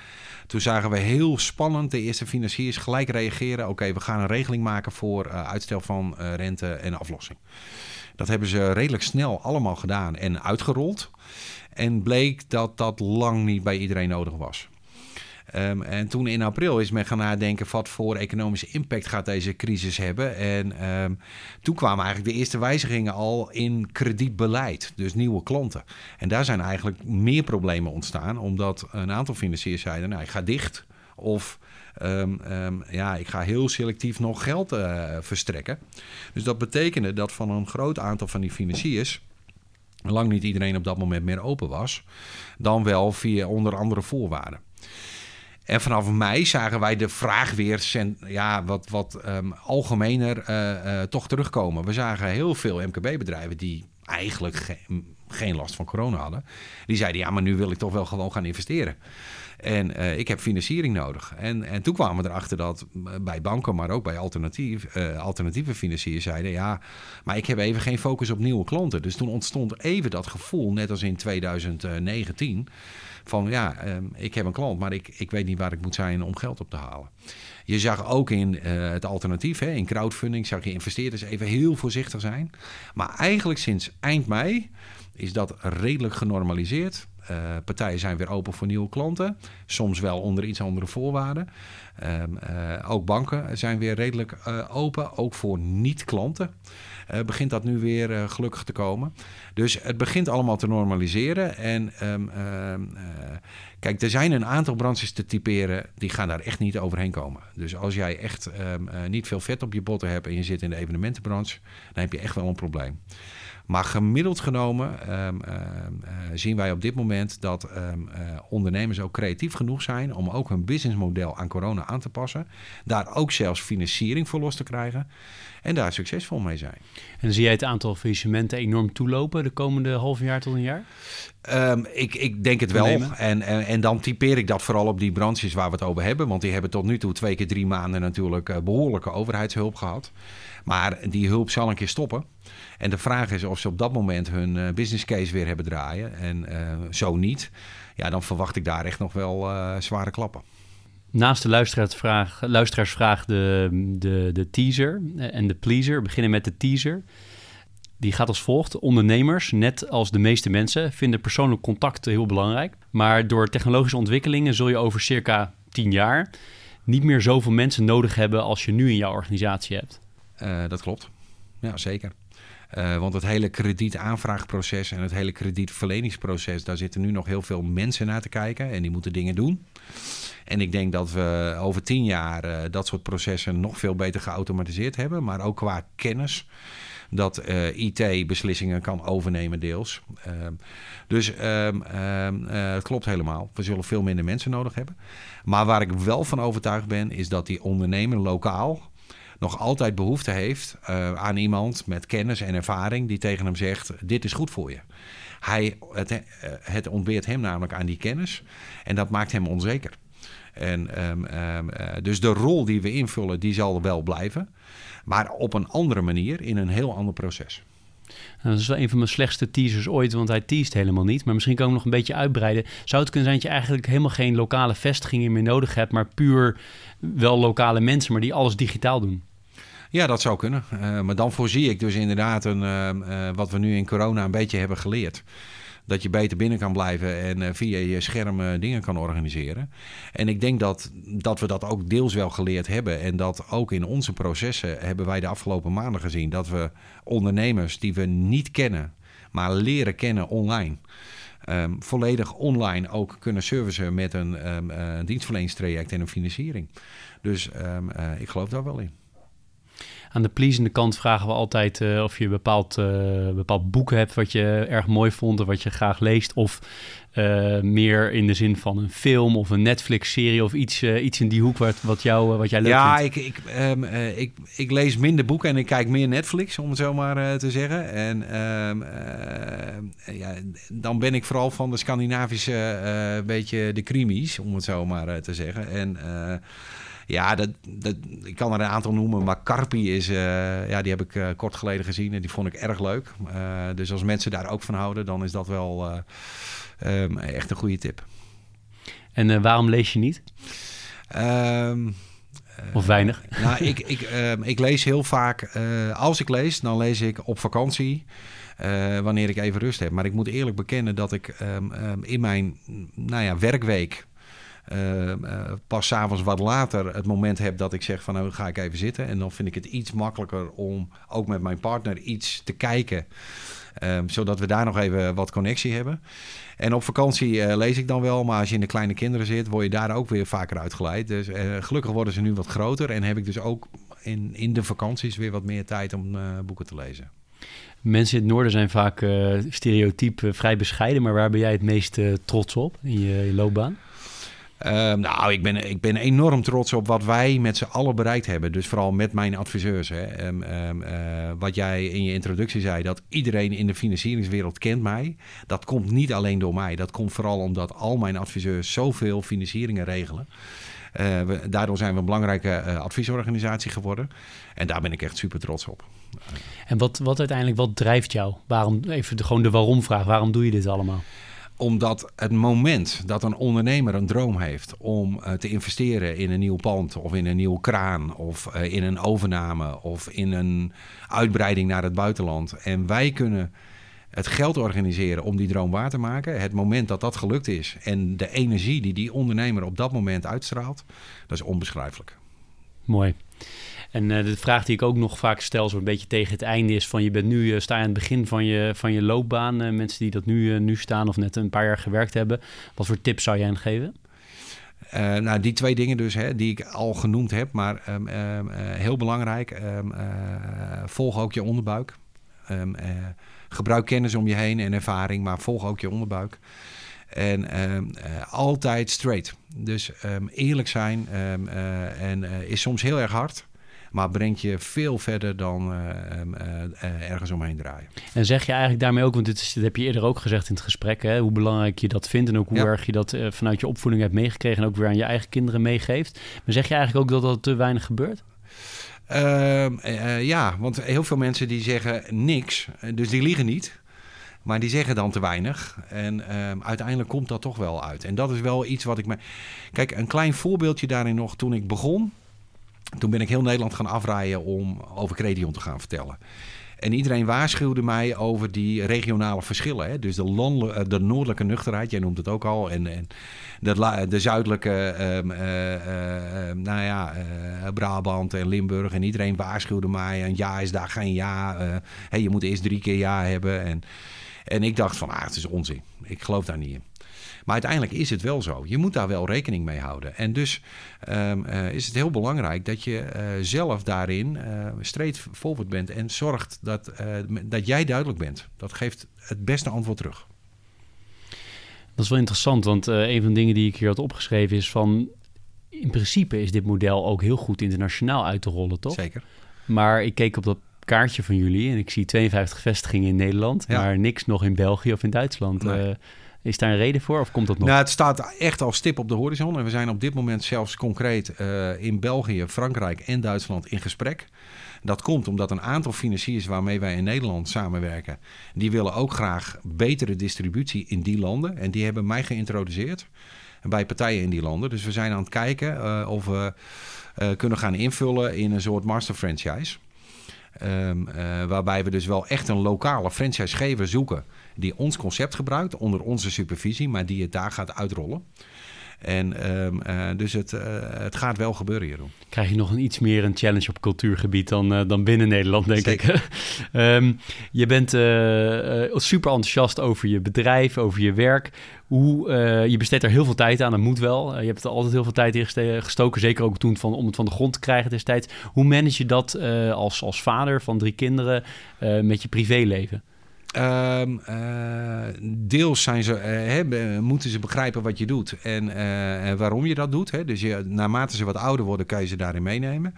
toen zagen we heel spannend de eerste financiers gelijk reageren. Oké, we gaan een regeling maken voor uitstel van rente en aflossing. Dat hebben ze redelijk snel allemaal gedaan en uitgerold. En bleek dat dat lang niet bij iedereen nodig was. Um, en toen in april is men gaan nadenken wat voor economische impact gaat deze crisis hebben. En um, toen kwamen eigenlijk de eerste wijzigingen al in kredietbeleid, dus nieuwe klanten. En daar zijn eigenlijk meer problemen ontstaan, omdat een aantal financiers zeiden, nou ik ga dicht of... Um, ja, ik ga heel selectief nog geld uh, verstrekken. Dus dat betekende dat van een groot aantal van die financiers lang niet iedereen op dat moment meer open was, dan wel via onder andere voorwaarden. En vanaf mei zagen wij de vraag weer ja, wat, wat um, algemener uh, uh, toch terugkomen. We zagen heel veel MKB-bedrijven die eigenlijk ge geen last van corona hadden. Die zeiden, ja, maar nu wil ik toch wel gewoon gaan investeren. En uh, ik heb financiering nodig. En, en toen kwamen we erachter dat bij banken, maar ook bij alternatief, alternatieve financiers zeiden: ja, maar ik heb even geen focus op nieuwe klanten. Dus toen ontstond even dat gevoel, net als in 2019 van ja, um, ik heb een klant, maar ik, ik weet niet waar ik moet zijn om geld op te halen. Je zag ook in uh, het alternatief, hè, in crowdfunding, zag je investeerders even heel voorzichtig zijn. Maar eigenlijk sinds eind mei is dat redelijk genormaliseerd. Uh, partijen zijn weer open voor nieuwe klanten. Soms wel onder iets andere voorwaarden. Um, uh, ook banken zijn weer redelijk open, ook voor niet-klanten. Begint dat nu weer gelukkig te komen. Dus het begint allemaal te normaliseren. En um, kijk, er zijn een aantal branches te typeren die gaan daar echt niet overheen komen. Dus als jij echt um, niet veel vet op je botten hebt en je zit in de evenementenbranche, dan heb je echt wel een probleem. Maar gemiddeld genomen um, uh, zien wij op dit moment dat um, uh, ondernemers ook creatief genoeg zijn om ook hun businessmodel aan corona aan te passen. Daar ook zelfs financiering voor los te krijgen en daar succesvol mee zijn. En zie jij het aantal faillissementen enorm toelopen de komende half jaar tot een jaar? Um, ik, ik denk het wel. En, en, en, dan typeer ik dat vooral op die branches waar we het over hebben. Want die hebben tot nu toe twee keer drie maanden natuurlijk uh, behoorlijke overheidshulp gehad. Maar die hulp zal een keer stoppen. En de vraag is of ze op dat moment hun uh, business case weer hebben draaien. En uh, zo niet, ja, dan verwacht ik daar echt nog wel zware klappen. Naast de luisteraarsvraag, luisteraarsvraag de, de, de teaser en de pleaser. We beginnen met de teaser. Die gaat als volgt. Ondernemers, net als de meeste mensen, vinden persoonlijk contact heel belangrijk. Maar door technologische ontwikkelingen zul je over circa 10 jaar niet meer zoveel mensen nodig hebben als je nu in jouw organisatie hebt. Uh, dat klopt. Ja, zeker. Uh, want het hele kredietaanvraagproces en het hele kredietverleningsproces, daar zitten nu nog heel veel mensen naar te kijken en die moeten dingen doen. En ik denk dat we over tien jaar uh, dat soort processen nog veel beter geautomatiseerd hebben, maar ook qua kennis dat uh, IT beslissingen kan overnemen deels. Uh, dus um, het klopt helemaal. We zullen veel minder mensen nodig hebben. Maar waar ik wel van overtuigd ben, is dat die ondernemer lokaal nog altijd behoefte heeft uh, aan iemand met kennis en ervaring die tegen hem zegt: dit is goed voor je. Hij, het, het ontbeert hem namelijk aan die kennis en dat maakt hem onzeker. En, um, um, dus de rol die we invullen, die zal wel blijven. Maar op een andere manier, in een heel ander proces. Nou, dat is wel een van mijn slechtste teasers ooit, want hij teast helemaal niet. Maar misschien kan ik nog een beetje uitbreiden. Zou het kunnen zijn dat je eigenlijk helemaal geen lokale vestigingen meer nodig hebt, maar puur wel lokale mensen, maar die alles digitaal doen? Ja, dat zou kunnen. Uh, maar dan voorzie ik dus inderdaad een, uh, uh, wat we nu in corona een beetje hebben geleerd dat je beter binnen kan blijven en via je scherm dingen kan organiseren. En ik denk dat, dat we dat ook deels wel geleerd hebben. En dat ook in onze processen hebben wij de afgelopen maanden gezien dat we ondernemers die we niet kennen, maar leren kennen online. Um, volledig online ook kunnen servicen met een uh, dienstverleningstraject en een financiering. Dus uh, ik geloof daar wel in. Aan de pleasende kant vragen we altijd uh, of je een bepaald, uh, bepaald boek hebt wat je erg mooi vond of wat je graag leest. Of uh, meer in de zin van een film of een Netflix-serie of iets, iets in die hoek wat, wat, jou, wat jij leuk ja, vindt. Ja, ik, ik, um, ik, ik lees minder boeken en ik kijk meer Netflix, om het zo maar te zeggen. En um, ja, dan ben ik vooral van de Scandinavische, beetje de krimis, om het zo maar te zeggen. En... Ja, dat, dat, ik kan er een aantal noemen, maar Carpi is, uh, ja, die heb ik uh, kort geleden gezien en die vond ik erg leuk. Uh, dus als mensen daar ook van houden, dan is dat wel um, echt een goede tip. En waarom lees je niet? Um, of weinig? nou, ik, ik, ehm, ik lees heel vaak, als ik lees, dan lees ik op vakantie. wanneer ik even rust heb. Maar ik moet eerlijk bekennen dat ik in mijn nou ja, werkweek uh, pas s'avonds wat later het moment heb dat ik zeg van nou ga ik even zitten. En dan vind ik het iets makkelijker om ook met mijn partner iets te kijken. Um, zodat we daar nog even wat connectie hebben. En op vakantie uh, lees ik dan wel, maar als je in de kleine kinderen zit, word je daar ook weer vaker uitgeleid. Dus gelukkig worden ze nu wat groter en heb ik dus ook in, in de vakanties weer wat meer tijd om boeken te lezen. Mensen in het noorden zijn vaak stereotyp vrij bescheiden, maar waar ben jij het meest trots op in je loopbaan? Um, nou, ik ben, ik ben enorm trots op wat wij met z'n allen bereikt hebben. Dus vooral met mijn adviseurs. Hè. Um, um, uh, wat jij in je introductie zei, dat iedereen in de financieringswereld kent mij. Dat komt niet alleen door mij. Dat komt vooral omdat al mijn adviseurs zoveel financieringen regelen. We, daardoor zijn we een belangrijke uh, adviesorganisatie geworden. En daar ben ik echt super trots op. En wat, wat uiteindelijk, wat drijft jou? Waarom, even gewoon de waarom-vraag. Waarom doe je dit allemaal? Omdat het moment dat een ondernemer een droom heeft om uh, te investeren in een nieuw pand of in een nieuwe kraan of uh, in een overname of in een uitbreiding naar het buitenland. En wij kunnen het geld organiseren om die droom waar te maken. Het moment dat dat gelukt is en de energie die die ondernemer op dat moment uitstraalt, dat is onbeschrijfelijk. Mooi. En uh, de vraag die ik ook nog vaak stel, zo een beetje tegen het einde, is van je bent nu, uh, sta je aan het begin van je, van je loopbaan. Uh, mensen die dat nu, nu staan of net een paar jaar gewerkt hebben. Wat voor tips zou jij hen geven? nou, die twee dingen dus, hè, die ik al genoemd heb. Maar um, um, heel belangrijk, um, volg ook je onderbuik. gebruik kennis om je heen en ervaring, maar volg ook je onderbuik. En altijd straight. Dus eerlijk zijn en is soms heel erg hard. Maar brengt je veel verder dan ehm, ergens omheen draaien. En zeg je eigenlijk daarmee ook, want dit, is, dit heb je eerder ook gezegd in het gesprek, hè, hoe belangrijk je dat vindt en ook hoe erg je dat vanuit je opvoeding hebt meegekregen en ook weer aan je eigen kinderen meegeeft. Maar zeg je eigenlijk ook dat dat te weinig gebeurt? Ehm, ja, want heel veel mensen die zeggen niks, dus die liegen niet. Maar die zeggen dan te weinig. En ehm, uiteindelijk komt dat toch wel uit. En dat is wel iets wat ik me. Kijk, een klein voorbeeldje daarin nog. Toen ik begon, toen ben ik heel Nederland gaan afrijden om over Credion te gaan vertellen. En iedereen waarschuwde mij over die regionale verschillen. Hè? Dus de, eh, de noordelijke nuchterheid, jij noemt het ook al. En, en de, de zuidelijke, um, uh, nou ja, Brabant en Limburg. En iedereen waarschuwde mij. Een ja is daar geen ja. hey, je moet eerst drie keer ja hebben. En en ik dacht van, ah, het is onzin. Ik geloof daar niet in. Maar uiteindelijk is het wel zo. Je moet daar wel rekening mee houden. En dus um, uh, is het heel belangrijk dat je uh, zelf daarin uh, straightforward bent en zorgt dat, dat jij duidelijk bent. Dat geeft het beste antwoord terug. Dat is wel interessant, want een van de dingen die ik hier had opgeschreven is van... in principe is dit model ook heel goed internationaal uit te rollen, toch? Zeker. Maar ik keek op dat kaartje van jullie en ik zie 52 vestigingen in Nederland, maar niks nog in België of in Duitsland. Eh, is daar een reden voor of komt dat nog? Nou, het staat echt al stip op de horizon. En we zijn op dit moment zelfs concreet uh, in België, Frankrijk en Duitsland in gesprek. Dat komt omdat een aantal financiers waarmee wij in Nederland samenwerken, die willen ook graag betere distributie in die landen. En die hebben mij geïntroduceerd bij partijen in die landen. Dus we zijn aan het kijken uh, of we kunnen gaan invullen in een soort master franchise. Um, uh, waarbij we dus wel echt een lokale franchisegever zoeken die ons concept gebruikt onder onze supervisie, maar die het daar gaat uitrollen. En um, uh, dus het, uh, het gaat wel gebeuren, Jeroen. Krijg je nog een iets meer een challenge op cultuurgebied dan, uh, dan binnen Nederland, denk Zeker. ik. um, je bent super enthousiast over je bedrijf, over je werk. Hoe, je besteedt er heel veel tijd aan, dat moet wel. je hebt er altijd heel veel tijd in gestoken, zeker ook toen van, om het van de grond te krijgen destijds. Hoe manage je dat als, als vader van drie kinderen met je privéleven? Um, uh, deels zijn ze, uh, moeten ze begrijpen wat je doet en uh, waarom je dat doet. Hè? Dus naarmate ze wat ouder worden, kan je ze daarin meenemen.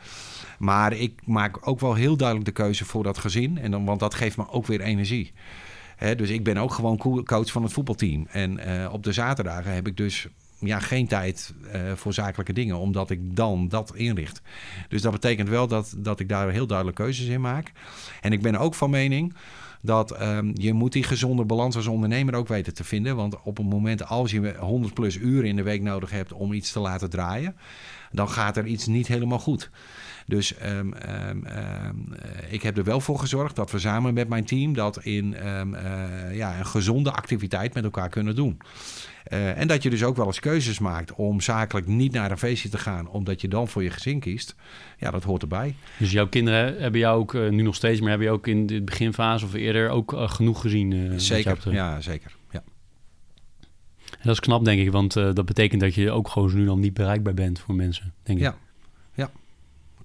Maar ik maak ook wel heel duidelijk de keuze voor dat gezin. En dan, want dat geeft me ook weer energie. Dus ik ben ook gewoon coach van het voetbalteam. En op de zaterdagen heb ik dus ja, geen tijd voor zakelijke dingen, omdat ik dan dat inricht. Dus dat betekent wel dat, dat ik daar heel duidelijk keuzes in maak. En ik ben ook van mening dat um, je moet die gezonde balans als ondernemer ook weten te vinden. Want op het moment als je 100 plus uren in de week nodig hebt om iets te laten draaien, dan gaat er iets niet helemaal goed. Dus um, um, ik heb er wel voor gezorgd dat we samen met mijn team dat in uh, ja, een gezonde activiteit met elkaar kunnen doen. Uh, en dat je dus ook wel eens keuzes maakt om zakelijk niet naar een feestje te gaan, omdat je dan voor je gezin kiest. Ja, dat hoort erbij. Dus jouw kinderen hebben jou ook, uh, nu nog steeds, maar hebben je ook in de beginfase of eerder ook uh, genoeg gezien? zeker, ja, zeker. Ja. En dat is knap, denk ik, want dat betekent dat je ook gewoon nu dan niet bereikbaar bent voor mensen, denk ik. Ja,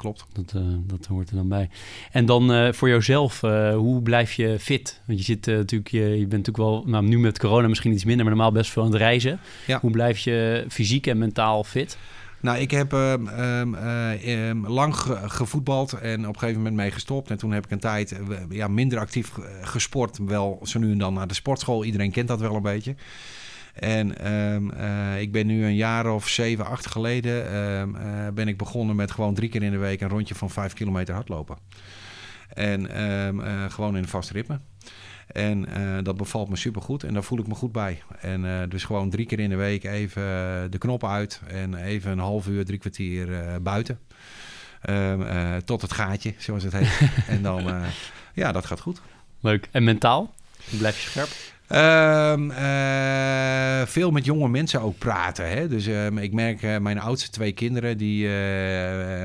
klopt. Dat, uh, dat hoort er dan bij. En dan uh, voor jouzelf, uh, hoe blijf je fit? Want je zit natuurlijk, je, je, bent natuurlijk wel, nou, nu met corona misschien iets minder, maar normaal best veel aan het reizen. Ja. Hoe blijf je fysiek en mentaal fit? Nou, ik heb um, um, lang gevoetbald en op een gegeven moment mee gestopt. En toen heb ik een tijd ja, minder actief gesport. Wel zo nu en dan naar de sportschool. Iedereen kent dat wel een beetje. En um, uh, ik ben nu een jaar of zeven, acht geleden um, uh, ben ik begonnen met gewoon drie keer in de week een rondje van vijf kilometer hardlopen. En um, uh, gewoon in een vast ritme. En dat bevalt me supergoed en daar voel ik me goed bij. En dus gewoon drie keer in de week even de knop uit en even een half uur, drie kwartier buiten. tot het gaatje, zoals het heet. en dan, ja, dat gaat goed. Leuk. En mentaal? Blijf je scherp? Um, uh, veel met jonge mensen ook praten. Hè? Dus um, ik merk uh, mijn oudste twee kinderen, die, uh,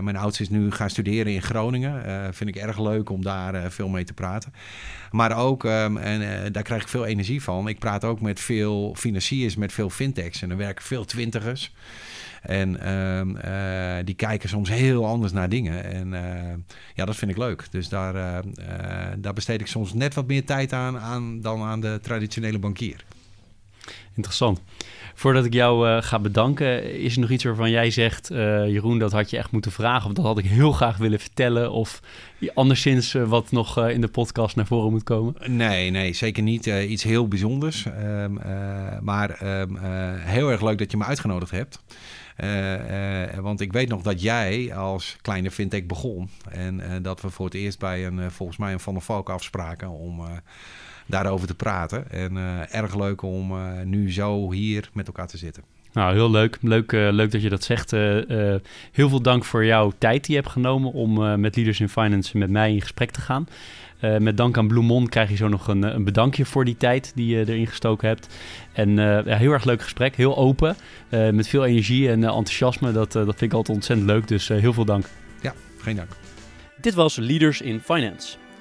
mijn oudste is nu gaan studeren in Groningen. vind ik erg leuk om daar veel mee te praten. Maar ook, um, en daar krijg ik veel energie van. Ik praat ook met veel financiers, met veel fintechs. En er werken veel twintigers. En um, uh, die kijken soms heel anders naar dingen. En uh, ja, dat vind ik leuk. Dus daar, daar besteed ik soms net wat meer tijd aan, aan dan aan de traditionele bankier. Interessant. Voordat ik jou ga bedanken, is er nog iets waarvan jij zegt, Jeroen, dat had je echt moeten vragen of dat had ik heel graag willen vertellen of anderszins wat nog in de podcast naar voren moet komen? Nee, nee, zeker niet. iets heel bijzonders. Ehm, maar ehm, heel erg leuk dat je me uitgenodigd hebt. Want ik weet nog dat jij als kleine fintech begon. En dat we voor het eerst bij een, volgens mij een Van der Valk afspraken om daarover te praten. En erg leuk om nu zo hier met elkaar te zitten. Nou, heel leuk. Leuk, leuk dat je dat zegt. heel veel dank voor jouw tijd die je hebt genomen om met Leaders in Finance met mij in gesprek te gaan. Uh, met dank aan Bloemon krijg je zo nog een, een, bedankje voor die tijd die je erin gestoken hebt. En uh, ja, heel erg leuk gesprek, heel open, uh, met veel energie en enthousiasme. Dat, dat vind ik altijd ontzettend leuk, dus heel veel dank. Ja, geen dank. Dit was Leaders in Finance.